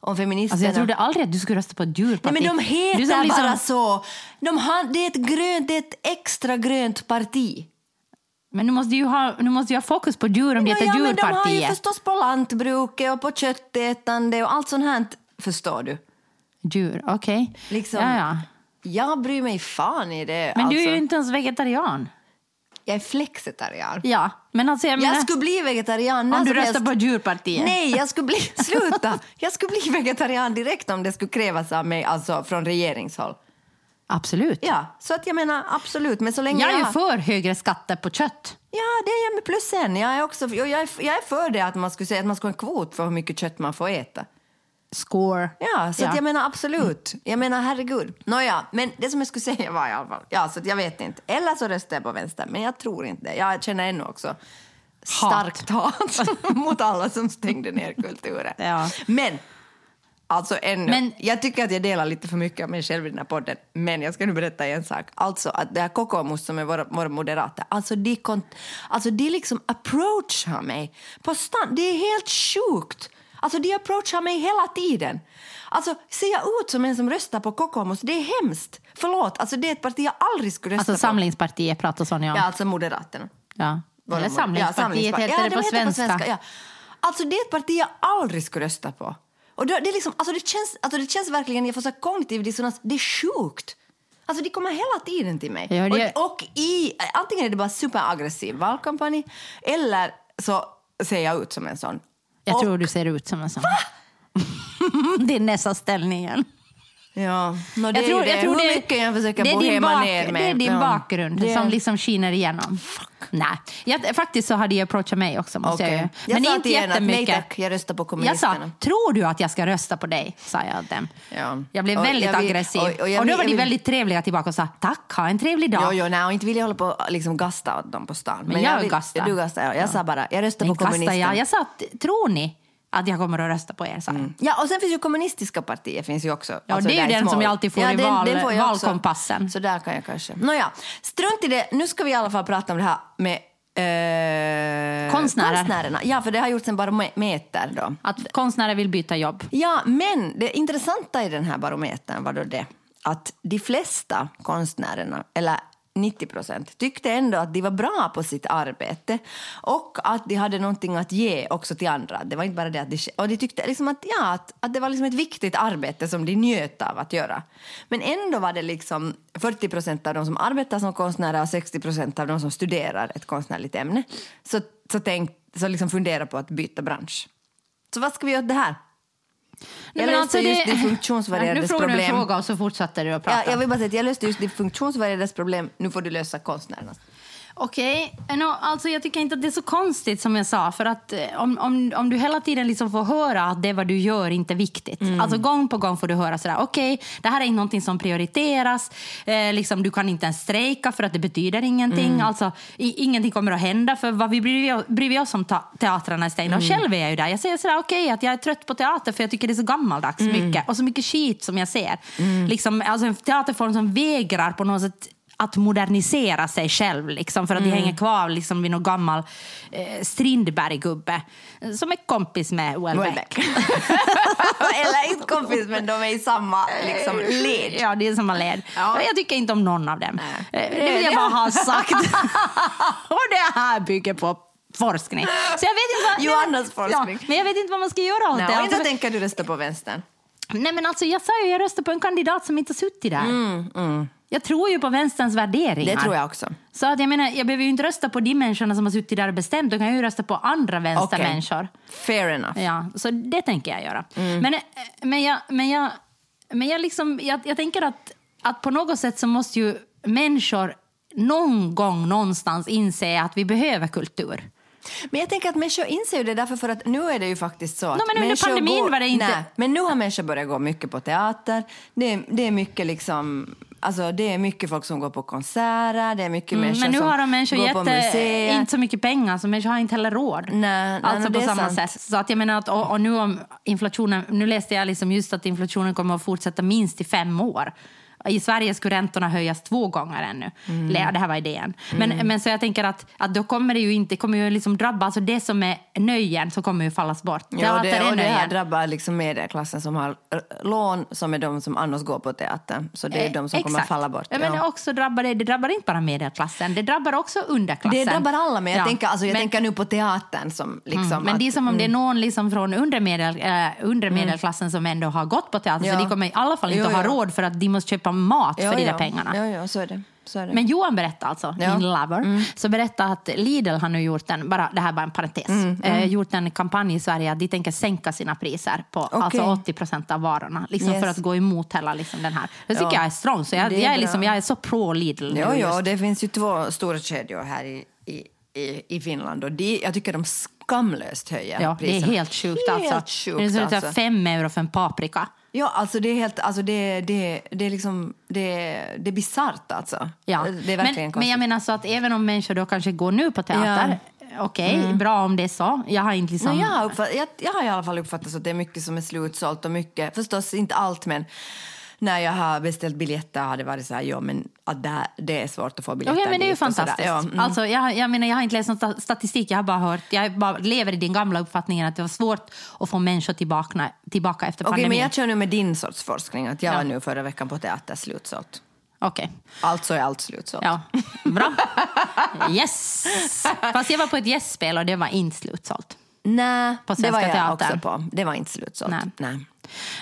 [SPEAKER 4] om feministerna.
[SPEAKER 3] Alltså jag trodde aldrig att du skulle rösta på ett djurparti.
[SPEAKER 4] Nej, men de heter
[SPEAKER 3] liksom-
[SPEAKER 4] bara så. De har, det, är ett grönt, det är ett extra grönt parti.
[SPEAKER 3] Men nu måste ju ha, nu måste ju ha fokus på djur om det heter
[SPEAKER 4] ja, men de har ju
[SPEAKER 3] djurpartiet.
[SPEAKER 4] förstås på lantbruket och på köttätande och allt sånt här, förstår du.
[SPEAKER 3] Djur, okej.
[SPEAKER 4] Liksom,
[SPEAKER 3] Ja, ja.
[SPEAKER 4] Jag bryr mig fan i det.
[SPEAKER 3] Men
[SPEAKER 4] alltså.
[SPEAKER 3] du är ju inte ens vegetarian.
[SPEAKER 4] Jag är flexitarian.
[SPEAKER 3] Ja, men alltså jag menar,
[SPEAKER 4] Jag skulle bli vegetarian
[SPEAKER 3] om du röstar på djurpartiet.
[SPEAKER 4] Nej, jag skulle bli... Sluta! Jag skulle bli vegetarian direkt om det skulle krävas av mig, alltså från regeringshåll.
[SPEAKER 3] Absolut.
[SPEAKER 4] Ja, så att jag menar absolut, men så länge
[SPEAKER 3] Jag är ju för högre skatter på kött.
[SPEAKER 4] Ja, det är jag med plus en. Jag är, också, jag, är, jag är för det att man skulle säga att man ska ha en kvot för hur mycket kött man får äta.
[SPEAKER 3] Score.
[SPEAKER 4] Ja, så
[SPEAKER 3] Ja.
[SPEAKER 4] Jag menar absolut. Jag menar herregud. Nåja, men det som jag skulle säga var i alla fall, ja så jag vet inte. Eller så röstar jag på vänster, men jag tror inte. Jag känner ännu också starkt hat mot alla som stängde ner kulturen.
[SPEAKER 3] Ja.
[SPEAKER 4] Men, alltså ännu.
[SPEAKER 3] Men-
[SPEAKER 4] jag tycker att jag delar lite för mycket av mig själv i den här podden. Men jag ska nu berätta en sak. Alltså att det här Kokomus som är våra, våra moderater, alltså de, kon, alltså de liksom approachar mig på stan. Det är helt sjukt. Alltså de approachar mig hela tiden. Alltså ser jag ut som en som röstar på Kokomus? Det är hemskt. Förlåt, alltså det är ett parti jag aldrig skulle rösta
[SPEAKER 3] Alltså
[SPEAKER 4] på.
[SPEAKER 3] Samlingspartiet pratar Sonja om.
[SPEAKER 4] Ja, alltså Moderaterna.
[SPEAKER 3] Ja. Eller Samlingspartiet
[SPEAKER 4] ja,
[SPEAKER 3] heter det
[SPEAKER 4] de
[SPEAKER 3] på
[SPEAKER 4] heter
[SPEAKER 3] svenska.
[SPEAKER 4] ja. Alltså det är ett parti jag aldrig skulle rösta på. Och det, det, är liksom, alltså det, känns, alltså det känns verkligen, jag får så kognitiv dissonans, det är sjukt. Alltså de kommer hela tiden till mig.
[SPEAKER 3] Ja, det-
[SPEAKER 4] och, och i, antingen är det bara superaggressiv valkampanj eller så ser jag ut som en sån.
[SPEAKER 3] Jag
[SPEAKER 4] och,
[SPEAKER 3] tror du ser ut som en sån. det är nästa ställningen.
[SPEAKER 4] Ja, no, det
[SPEAKER 3] Jag
[SPEAKER 4] är
[SPEAKER 3] tror,
[SPEAKER 4] ju det.
[SPEAKER 3] jag tror
[SPEAKER 4] Hur
[SPEAKER 3] det,
[SPEAKER 4] mycket jag försöker
[SPEAKER 3] det är din
[SPEAKER 4] bohema
[SPEAKER 3] bak-
[SPEAKER 4] ner mig.
[SPEAKER 3] Det är din
[SPEAKER 4] Ja.
[SPEAKER 3] bakgrund
[SPEAKER 4] Det-
[SPEAKER 3] som liksom skiner igenom. Nej, jag, faktiskt så hade jag approachat mig också. Måste
[SPEAKER 4] Okej.
[SPEAKER 3] jag,
[SPEAKER 4] Jag.
[SPEAKER 3] Men
[SPEAKER 4] sa
[SPEAKER 3] inte
[SPEAKER 4] nej
[SPEAKER 3] jättemycket.
[SPEAKER 4] tack, jag röstar på
[SPEAKER 3] Jag
[SPEAKER 4] kommunisterna.
[SPEAKER 3] sa, tror du att jag ska rösta på dig? Sa jag dem.
[SPEAKER 4] Ja.
[SPEAKER 3] Jag blev
[SPEAKER 4] Och
[SPEAKER 3] väldigt
[SPEAKER 4] jag vill-
[SPEAKER 3] aggressiv.
[SPEAKER 4] och-
[SPEAKER 3] Och,
[SPEAKER 4] och jag
[SPEAKER 3] då var
[SPEAKER 4] jag
[SPEAKER 3] de väldigt trevliga tillbaka och sa tack, ha en trevlig dag.
[SPEAKER 4] Jo, jo, nej, och inte vill jag hålla på och liksom gasta åt dem på stan.
[SPEAKER 3] Men jag
[SPEAKER 4] vill,
[SPEAKER 3] gastar.
[SPEAKER 4] Du gastar, ja. Jag sa bara, jag röstar på kommunisterna.
[SPEAKER 3] jag. Jag sa, tror ni att jag kommer att rösta på er? Sa jag.
[SPEAKER 4] Ja, och sen finns ju kommunistiska partier finns ju också.
[SPEAKER 3] Ja, det är ju den
[SPEAKER 4] små-
[SPEAKER 3] som jag alltid får i val-
[SPEAKER 4] får jag också.
[SPEAKER 3] valkompassen.
[SPEAKER 4] Så där kan jag kanske. Nåja, strunt i det. Nu ska vi i alla fall prata om det här med eh,
[SPEAKER 3] Konstnärer.
[SPEAKER 4] konstnärerna. Ja, för det har gjorts en barometer då.
[SPEAKER 3] Att konstnärer vill byta jobb.
[SPEAKER 4] Ja, men det intressanta i den här barometern var då det att de flesta konstnärerna, eller 90 procent, tyckte ändå att de var bra på sitt arbete och att de hade någonting att ge också till andra. Det var inte bara det att de, och de tyckte liksom att, ja, att, att det var liksom ett viktigt arbete som de njöt av att göra. Men ändå var det liksom 40 procent av de som arbetar som konstnärer och 60 procent av de som studerar ett konstnärligt ämne. Så, så, tänk, så liksom fundera på att byta bransch. Så vad ska vi göra åt det här? Jag
[SPEAKER 3] men
[SPEAKER 4] löste just de
[SPEAKER 3] Ja,
[SPEAKER 4] funktionsvarierades
[SPEAKER 3] Nu frågar du en fråga och så fortsätter du att prata.
[SPEAKER 4] Ja, jag vill bara säga att jag löste just de funktionsvarierades problem. Nu får du lösa konstnärernas.
[SPEAKER 3] Okej, no, alltså jag tycker inte att det är så konstigt som jag sa. För att eh, om, om, om du hela tiden liksom får höra att det vad du gör inte är viktigt.
[SPEAKER 4] Mm.
[SPEAKER 3] Alltså gång på gång får du höra sådär, okej, det här är någonting som prioriteras. Eh, liksom, du kan inte ens strejka för att det betyder ingenting.
[SPEAKER 4] Mm.
[SPEAKER 3] Alltså, i, ingenting kommer att hända för vad vi bryr, bryr vi oss om ta, teatrarna är stängda. Och
[SPEAKER 4] Mm.
[SPEAKER 3] själv är jag ju där. Jag säger sådär, okej, att jag är trött på teater för jag tycker det är så gammaldags
[SPEAKER 4] Mm.
[SPEAKER 3] mycket. Och så mycket skit som jag ser. Liksom, alltså en teaterform som vägrar på något sätt att modernisera sig själv liksom, för att
[SPEAKER 4] Mm.
[SPEAKER 3] de hänger kvar liksom, vid någon gammal eh, Strindberg-gubbe eh, som är kompis med Welbeck.
[SPEAKER 4] Eller inte kompis, men de är i samma liksom, led.
[SPEAKER 3] Ja, det är samma led.
[SPEAKER 4] Ja.
[SPEAKER 3] Jag tycker inte om någon av dem.
[SPEAKER 4] Nej.
[SPEAKER 3] Eh, Det vill jag bara ha sagt. Och det här bygger på forskning. Så jag vet inte vad,
[SPEAKER 4] Johannas forskning.
[SPEAKER 3] Ja, men jag vet inte vad man ska göra åt
[SPEAKER 4] Nej,
[SPEAKER 3] det.
[SPEAKER 4] inte
[SPEAKER 3] Alltså,
[SPEAKER 4] tänker du rösta på vänstern.
[SPEAKER 3] nej, men alltså, jag sa ju jag röstar på en kandidat som inte har suttit där. Jag tror ju på vänsterns värderingar.
[SPEAKER 4] Det tror jag också.
[SPEAKER 3] Så att jag menar, jag behöver ju inte rösta på de människorna som har suttit där och bestämt. Då kan jag ju rösta på andra vänstermänniskor.
[SPEAKER 4] Fair enough.
[SPEAKER 3] Ja, så det tänker jag göra.
[SPEAKER 4] Mm.
[SPEAKER 3] Men, eh, men, jag, men, jag, men jag, liksom, jag, jag tänker att, att på något sätt så måste ju människor någon gång någonstans inse att vi behöver kultur.
[SPEAKER 4] Men jag tänker att människor inser ju det därför för att nu är det ju faktiskt så att
[SPEAKER 3] No, men under pandemin
[SPEAKER 4] går,
[SPEAKER 3] var det inte-
[SPEAKER 4] Nej, men nu har människor börjat gå mycket på teater. Det är, det är mycket liksom... Alltså det är mycket folk som går på konserter, det är mycket människor
[SPEAKER 3] Mm, Men nu
[SPEAKER 4] som
[SPEAKER 3] har de människor går
[SPEAKER 4] på
[SPEAKER 3] jätte,
[SPEAKER 4] museer.
[SPEAKER 3] inte så mycket pengar så människor har inte heller råd.
[SPEAKER 4] Nej, nej,
[SPEAKER 3] alltså
[SPEAKER 4] men
[SPEAKER 3] på samma
[SPEAKER 4] sant.
[SPEAKER 3] sätt. Så att jag menar att, och, och nu om inflationen, nu läste jag liksom just att inflationen kommer att fortsätta minst i fem år. I Sverige skulle räntorna höjas två gånger ännu.
[SPEAKER 4] Mm.
[SPEAKER 3] Det här var idén. Men, men så jag tänker att, att då kommer det ju inte kommer ju liksom drabba, alltså det som är nöjen så kommer ju fallas bort.
[SPEAKER 4] Ja,
[SPEAKER 3] Teater
[SPEAKER 4] det, och det här drabbar liksom medelklassen som har eh, lån, som är de som annars går på teater. Så det är
[SPEAKER 3] Eh,
[SPEAKER 4] de som kommer att
[SPEAKER 3] exakt.
[SPEAKER 4] falla bort.
[SPEAKER 3] Ja, men också drabbar det, det drabbar inte bara medelklassen, det drabbar också underklassen.
[SPEAKER 4] Det drabbar alla, men jag,
[SPEAKER 3] Ja.
[SPEAKER 4] tänker, alltså, jag
[SPEAKER 3] Men-
[SPEAKER 4] tänker nu på teatern som liksom...
[SPEAKER 3] Mm, men
[SPEAKER 4] att,
[SPEAKER 3] det är som om det är någon liksom från undre, medel, äh, undre medelklassen som ändå har gått på teater,
[SPEAKER 4] Ja.
[SPEAKER 3] så de kommer i alla fall inte
[SPEAKER 4] Jo,
[SPEAKER 3] att ha råd för att de måste köpa mat
[SPEAKER 4] ja,
[SPEAKER 3] för de
[SPEAKER 4] ja.
[SPEAKER 3] pengarna.
[SPEAKER 4] Ja, ja, så är det.
[SPEAKER 3] Men Johan berättade alltså,
[SPEAKER 4] Ja.
[SPEAKER 3] min lover, så berättade att Lidl har nu gjort en, bara, det här är bara en parentes,
[SPEAKER 4] Mm,
[SPEAKER 3] eh, gjort en kampanj i Sverige att de tänker sänka sina priser på alltså 80 procent av varorna, liksom
[SPEAKER 4] Yes.
[SPEAKER 3] för att gå emot hela liksom den här. Det tycker
[SPEAKER 4] Ja.
[SPEAKER 3] jag är strong, så jag,
[SPEAKER 4] är
[SPEAKER 3] jag, är liksom, jag är så pro Lidl.
[SPEAKER 4] Ja, ja,
[SPEAKER 3] just.
[SPEAKER 4] det finns ju två stora kedjor här i, i, i, i Finland och de, jag tycker de skamlöst höjer
[SPEAKER 3] Ja, det är
[SPEAKER 4] priserna.
[SPEAKER 3] helt sjukt
[SPEAKER 4] Helt
[SPEAKER 3] alltså.
[SPEAKER 4] sjukt,
[SPEAKER 3] det är
[SPEAKER 4] alltså.
[SPEAKER 3] fem euro för en paprika.
[SPEAKER 4] Ja, alltså det är helt, alltså det, det, det är liksom, det, det är bisarrt alltså.
[SPEAKER 3] Ja.
[SPEAKER 4] Det är verkligen
[SPEAKER 3] men,
[SPEAKER 4] konstigt.
[SPEAKER 3] men jag menar så att även om människor då kanske går nu på teater, okej, bra om det är så. Jag har inte liksom...
[SPEAKER 4] Jag, har uppfatt, jag, jag har i alla fall uppfattat att det är mycket som är slutsålt och mycket, förstås inte allt men när jag har beställt biljetter har det varit så här, ja men att det, det är svårt att få biljetter
[SPEAKER 3] Okej, men det är ju fantastiskt.
[SPEAKER 4] Ja, mm.
[SPEAKER 3] alltså, jag, jag, menar, jag har inte läst någon sta- statistik, jag har bara hört, jag bara lever i din gamla uppfattningen att det var svårt att få människor tillbaka, tillbaka efter
[SPEAKER 4] Okej,
[SPEAKER 3] pandemin.
[SPEAKER 4] men jag kör nu med din sorts forskning, att jag
[SPEAKER 3] Ja.
[SPEAKER 4] var nu förra veckan på teater slutsålt.
[SPEAKER 3] Okej.
[SPEAKER 4] Alltså är allt slutsålt.
[SPEAKER 3] Ja, bra. Yes! Fast jag var på ett gästspel och det var inte slutsålt.
[SPEAKER 4] Nej,
[SPEAKER 3] På
[SPEAKER 4] det var jag
[SPEAKER 3] Teatern.
[SPEAKER 4] också på. Det var inte slutsålt.
[SPEAKER 3] Nej.
[SPEAKER 4] Nej.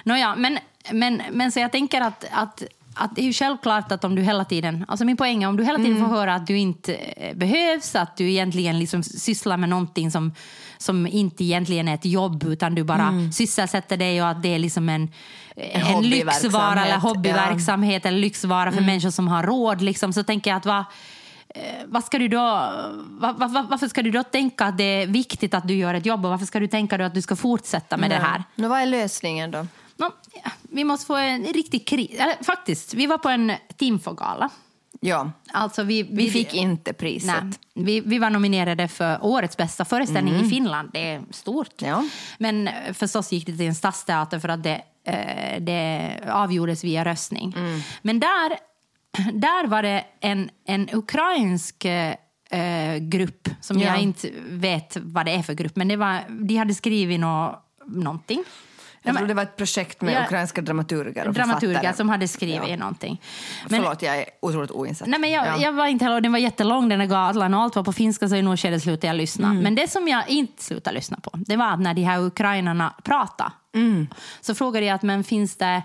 [SPEAKER 3] Nåja, men, men, men så jag tänker att, att, att det är ju självklart att om du hela tiden, alltså min poäng är om du hela tiden får höra att du inte eh, behövs, att du egentligen liksom sysslar med någonting som, som inte egentligen är ett jobb utan du bara sysselsätter dig och att det är liksom en, en,
[SPEAKER 4] hobbyverksamhet,
[SPEAKER 3] lyxvara eller
[SPEAKER 4] ja.
[SPEAKER 3] hobbyverksamhet eller lyxvara för människor som har råd liksom, så tänker jag att vad eh, vad ska du då, va, va, va, varför ska du då tänka att det är viktigt att du gör ett jobb och varför ska du tänka då att du ska fortsätta med det här?
[SPEAKER 4] Nå, vad är lösningen då?
[SPEAKER 3] Ja, vi måste få en riktig kris. Faktiskt, vi var på en Timfo-gala.
[SPEAKER 4] Ja,
[SPEAKER 3] Alltså vi,
[SPEAKER 4] vi fick inte priset.
[SPEAKER 3] Nej, vi, vi var nominerade för årets bästa föreställning i Finland. Det är stort.
[SPEAKER 4] Ja.
[SPEAKER 3] Men eh, förstås gick det till en stadsteater för att det, eh, det avgjordes via röstning. Men där, där var det en, en ukrainsk eh, grupp som
[SPEAKER 4] Ja.
[SPEAKER 3] jag inte vet vad det är för grupp. Men det var, de hade skrivit nå, någonting.
[SPEAKER 4] Jag tror det var ett projekt med
[SPEAKER 3] Ja.
[SPEAKER 4] ukrainska dramaturger och
[SPEAKER 3] Dramaturger som hade skrivit
[SPEAKER 4] Ja.
[SPEAKER 3] någonting. Men,
[SPEAKER 4] Förlåt, jag är otroligt oinsatt.
[SPEAKER 3] Nej, men jag,
[SPEAKER 4] Ja.
[SPEAKER 3] jag var inte heller, den var jättelång den här galan och allt var på finska så i något skede slutade jag lyssna.
[SPEAKER 4] Mm.
[SPEAKER 3] Men det som jag inte slutade lyssna på det var att när de här ukrainarna pratade
[SPEAKER 4] Mm.
[SPEAKER 3] så frågade jag att men finns det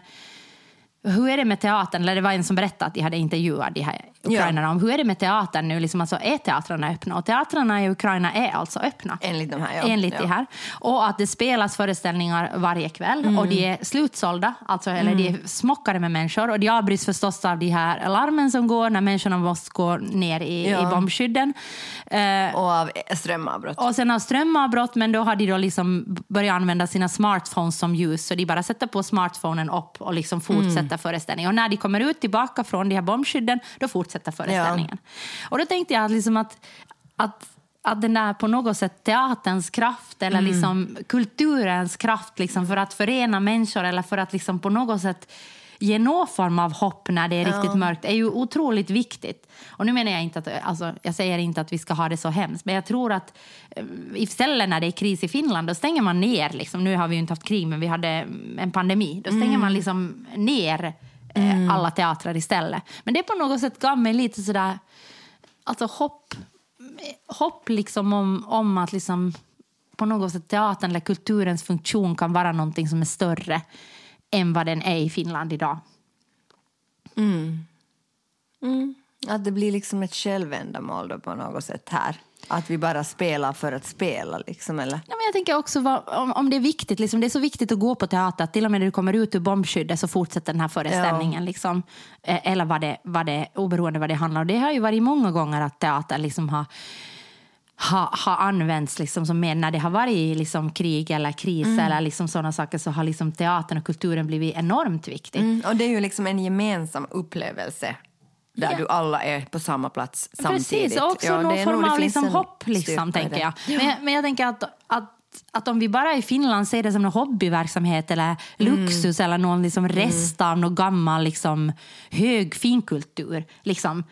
[SPEAKER 3] hur är det med teatern? Eller det var en som berättade att de hade intervjuat de här ukrainarna om hur är det med teatern nu? Liksom alltså, är teatrarna öppna? Och teatrarna i Ukraina är alltså öppna.
[SPEAKER 4] Enligt de här, ja.
[SPEAKER 3] Enligt
[SPEAKER 4] Ja.
[SPEAKER 3] det här. Och att det spelas föreställningar varje kväll och de är slutsålda, alltså, eller de är smockade med människor. Och de avbryts förstås av de här larmen som går när människorna måste gå ner i,
[SPEAKER 4] Ja.
[SPEAKER 3] i bombskydden. Eh,
[SPEAKER 4] Och av strömavbrott.
[SPEAKER 3] och sen av strömavbrott, men då har de då liksom börjat använda sina smartphones som ljus. Så de bara sätter på smartphonen upp och liksom fortsätter föreställningen. Och när de kommer ut tillbaka från de här bombskydden, då fortsätter föreställningen. Och då tänkte jag liksom att, att att den där på något sätt teaterns kraft eller liksom kulturens kraft liksom för att förena människor eller för att liksom på något sätt ge någon form av hopp när det är riktigt mörkt är ju otroligt viktigt. Och nu menar jag inte att, alltså, jag säger inte att vi ska ha det så hemskt, men jag tror att eh, istället när det är kris i Finland, då stänger man ner, liksom, nu har vi ju inte haft krig, men vi hade en pandemi, då stänger man liksom ner eh, alla teatrar istället. Men det på något sätt gav mig lite sådär, alltså hopp, hopp liksom om, om att liksom på något sätt teatern eller kulturens funktion kan vara någonting som är större än vad den är i Finland idag.
[SPEAKER 4] Att det blir liksom ett självändamål då på något sätt här. Att vi bara spelar för att spela liksom, eller?
[SPEAKER 3] Ja, men jag tänker också vad, om, om det är viktigt, liksom, det är så viktigt att gå på teater att till och med när du kommer ut ur bombskyddet så fortsätter den här föreställningen. Liksom, Eh, eller vad det, vad det, oberoende vad det handlar om. Det har ju varit många gånger att teater liksom har har ha använts liksom som med när det har varit liksom krig eller kris eller liksom sådana saker så har liksom teatern och kulturen blivit enormt viktig.
[SPEAKER 4] Mm, och det är ju liksom en gemensam upplevelse där
[SPEAKER 3] Ja.
[SPEAKER 4] du alla är på samma plats samtidigt.
[SPEAKER 3] Precis, och också
[SPEAKER 4] Ja,
[SPEAKER 3] någon form av liksom hopp, liksom, tänker jag. Men, men jag tänker att, att att om vi bara i Finland ser det som en hobbyverksamhet eller luxus eller någon liksom rest av någon gammal liksom, hög finkultur. Liksom.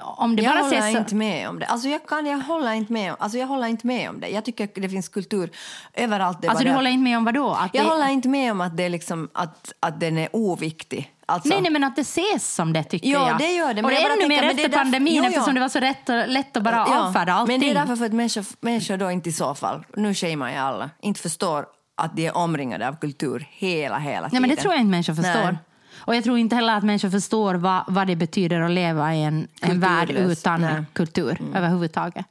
[SPEAKER 3] Om det
[SPEAKER 4] Jag
[SPEAKER 3] bara
[SPEAKER 4] håller
[SPEAKER 3] ses
[SPEAKER 4] inte med om det. Alltså jag, kan, jag, håller inte med, alltså jag håller inte med om det. Jag tycker att det finns kultur överallt. Det
[SPEAKER 3] Alltså du håller inte med om vad då? Att
[SPEAKER 4] Jag
[SPEAKER 3] det,
[SPEAKER 4] håller inte med om att, det liksom, att, att den är oviktig. Alltså,
[SPEAKER 3] Nej, nej, men att det ses som det tycker
[SPEAKER 4] Ja,
[SPEAKER 3] jag.
[SPEAKER 4] det gör det, men
[SPEAKER 3] och det är ännu mer efter
[SPEAKER 4] därför-
[SPEAKER 3] pandemin
[SPEAKER 4] Jo, ja.
[SPEAKER 3] eftersom det var så lätt, och- lätt att bara
[SPEAKER 4] Ja,
[SPEAKER 3] avfärda allting.
[SPEAKER 4] Men det är därför för att människor, människor då inte i så fall, nu shamear jag alla, inte förstår att de är omringade av kultur hela, hela tiden.
[SPEAKER 3] Nej, men det tror jag inte människor förstår.
[SPEAKER 4] Nej.
[SPEAKER 3] Och jag tror inte heller att människor förstår vad, vad det betyder att leva i en, en värld utan
[SPEAKER 4] Nej. Mm.
[SPEAKER 3] kultur överhuvudtaget.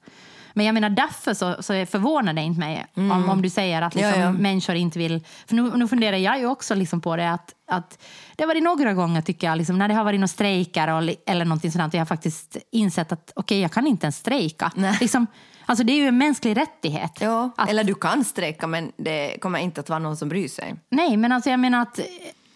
[SPEAKER 3] Men jag menar därför så, så förvånar det inte mig om, om du säger att liksom
[SPEAKER 4] Mm. Ja, ja.
[SPEAKER 3] människor inte vill... För nu, nu funderar jag ju också liksom på det att, att det har varit några gånger tycker jag, liksom, när det har varit några strejker och, eller någonting sådant, och jag har faktiskt insett att okej, jag kan inte ens strejka.
[SPEAKER 4] Nej.
[SPEAKER 3] Liksom, alltså det är ju en mänsklig rättighet.
[SPEAKER 4] Ja,
[SPEAKER 3] att,
[SPEAKER 4] eller du kan strejka men det kommer inte att vara någon som bryr sig.
[SPEAKER 3] Nej, men alltså jag menar att,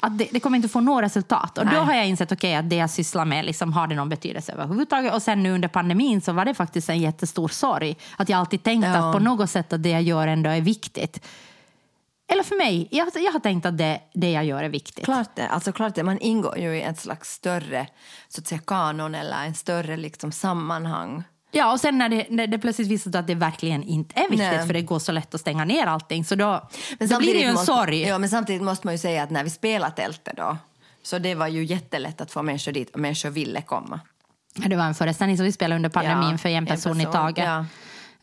[SPEAKER 3] att det, det kommer inte få något resultat. Och
[SPEAKER 4] Nej.
[SPEAKER 3] då har jag insett okay, att det jag sysslar med liksom, har det någon betydelse överhuvudtaget. Och sen nu under pandemin så var det faktiskt en jättestor sorg. Att jag alltid tänkt
[SPEAKER 4] Ja.
[SPEAKER 3] att på något sätt att det jag gör ändå är viktigt. Eller för mig, jag, jag har tänkt att det, det jag gör är viktigt.
[SPEAKER 4] Klart det, alltså klart det. Man ingår ju i ett slags större så att säga, kanon eller en större liksom, sammanhang.
[SPEAKER 3] Ja, och sen när det, när det plötsligt visar sig att det verkligen inte är viktigt
[SPEAKER 4] Nej.
[SPEAKER 3] för det går så lätt att stänga ner allting. Så då, då blir det ju en
[SPEAKER 4] måste,
[SPEAKER 3] sorg.
[SPEAKER 4] Ja, men samtidigt måste man ju säga att när vi spelade tältet då så det var ju jättelätt att få människor dit och människor ville komma.
[SPEAKER 3] Det var en föreställning som vi spelade under pandemin
[SPEAKER 4] Ja,
[SPEAKER 3] för en
[SPEAKER 4] en
[SPEAKER 3] person, i
[SPEAKER 4] person,
[SPEAKER 3] taget.
[SPEAKER 4] ja.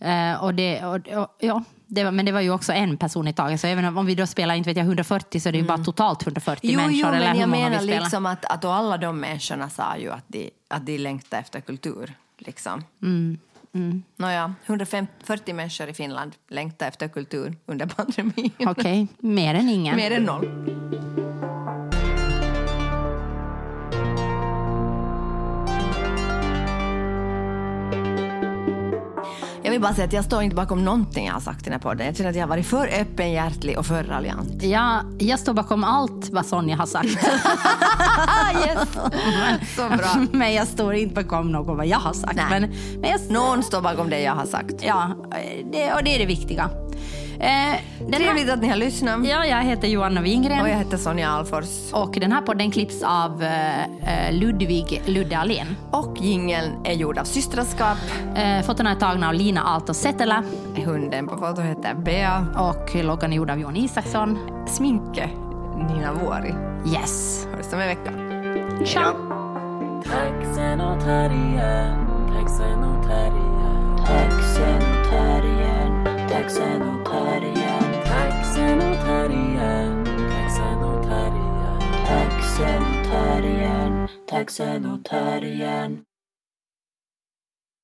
[SPEAKER 3] Eh, och det, och, och, ja, det var, men det var ju också en person i taget. Så även om- vi då spelar inte vet jag, 140 så är det ju bara totalt 140
[SPEAKER 4] Mm. Jo,
[SPEAKER 3] människor.
[SPEAKER 4] jo
[SPEAKER 3] eller
[SPEAKER 4] men jag menar liksom att, att alla de människorna sa ju att de, att de längtar efter kultur. Liksom.
[SPEAKER 3] Mm,
[SPEAKER 4] Nåja, 140 människor i Finland längtar efter kultur under pandemin.
[SPEAKER 3] Okej, mer än ingen.
[SPEAKER 4] Mer än noll. Vill bara säga att jag står inte bakom någonting jag har sagt i den här podden. Jag känner att jag har varit för öppenhjärtig och för raljant.
[SPEAKER 3] Ja, jag står bakom allt vad Sonja har sagt.
[SPEAKER 4] Yes! Så bra.
[SPEAKER 3] men jag står inte bakom något vad jag har sagt.
[SPEAKER 4] Nej.
[SPEAKER 3] Men, men jag,
[SPEAKER 4] Någon står bakom det jag har sagt.
[SPEAKER 3] ja, det, och det är det viktiga. Eh, den här,
[SPEAKER 4] Trevligt att ni har lyssnat.
[SPEAKER 3] ja, jag heter Johanna Wingren.
[SPEAKER 4] Och jag heter Sonja Alfors.
[SPEAKER 3] Och den här podden klipps av eh, eh, Ludvig Ludde Alén.
[SPEAKER 4] Och jingeln är gjord av Systraskap.
[SPEAKER 3] Eh, fotona är tagna av Lina Aalto Setälä
[SPEAKER 4] Hunden på foto heter Bea.
[SPEAKER 3] och loggan är gjord av Jon Isaksson.
[SPEAKER 4] Sminke Nina Vuori.
[SPEAKER 3] Yes!
[SPEAKER 4] Hörs om en vecka.
[SPEAKER 3] Tja!
[SPEAKER 1] Taxen och terriern, taxen och terriern,
[SPEAKER 2] Taxen och terriern, taxen och tar igen.
[SPEAKER 1] taxen och tar igen. taxen och tar igen.
[SPEAKER 2] taxen och tar igen. taxen och tar igen.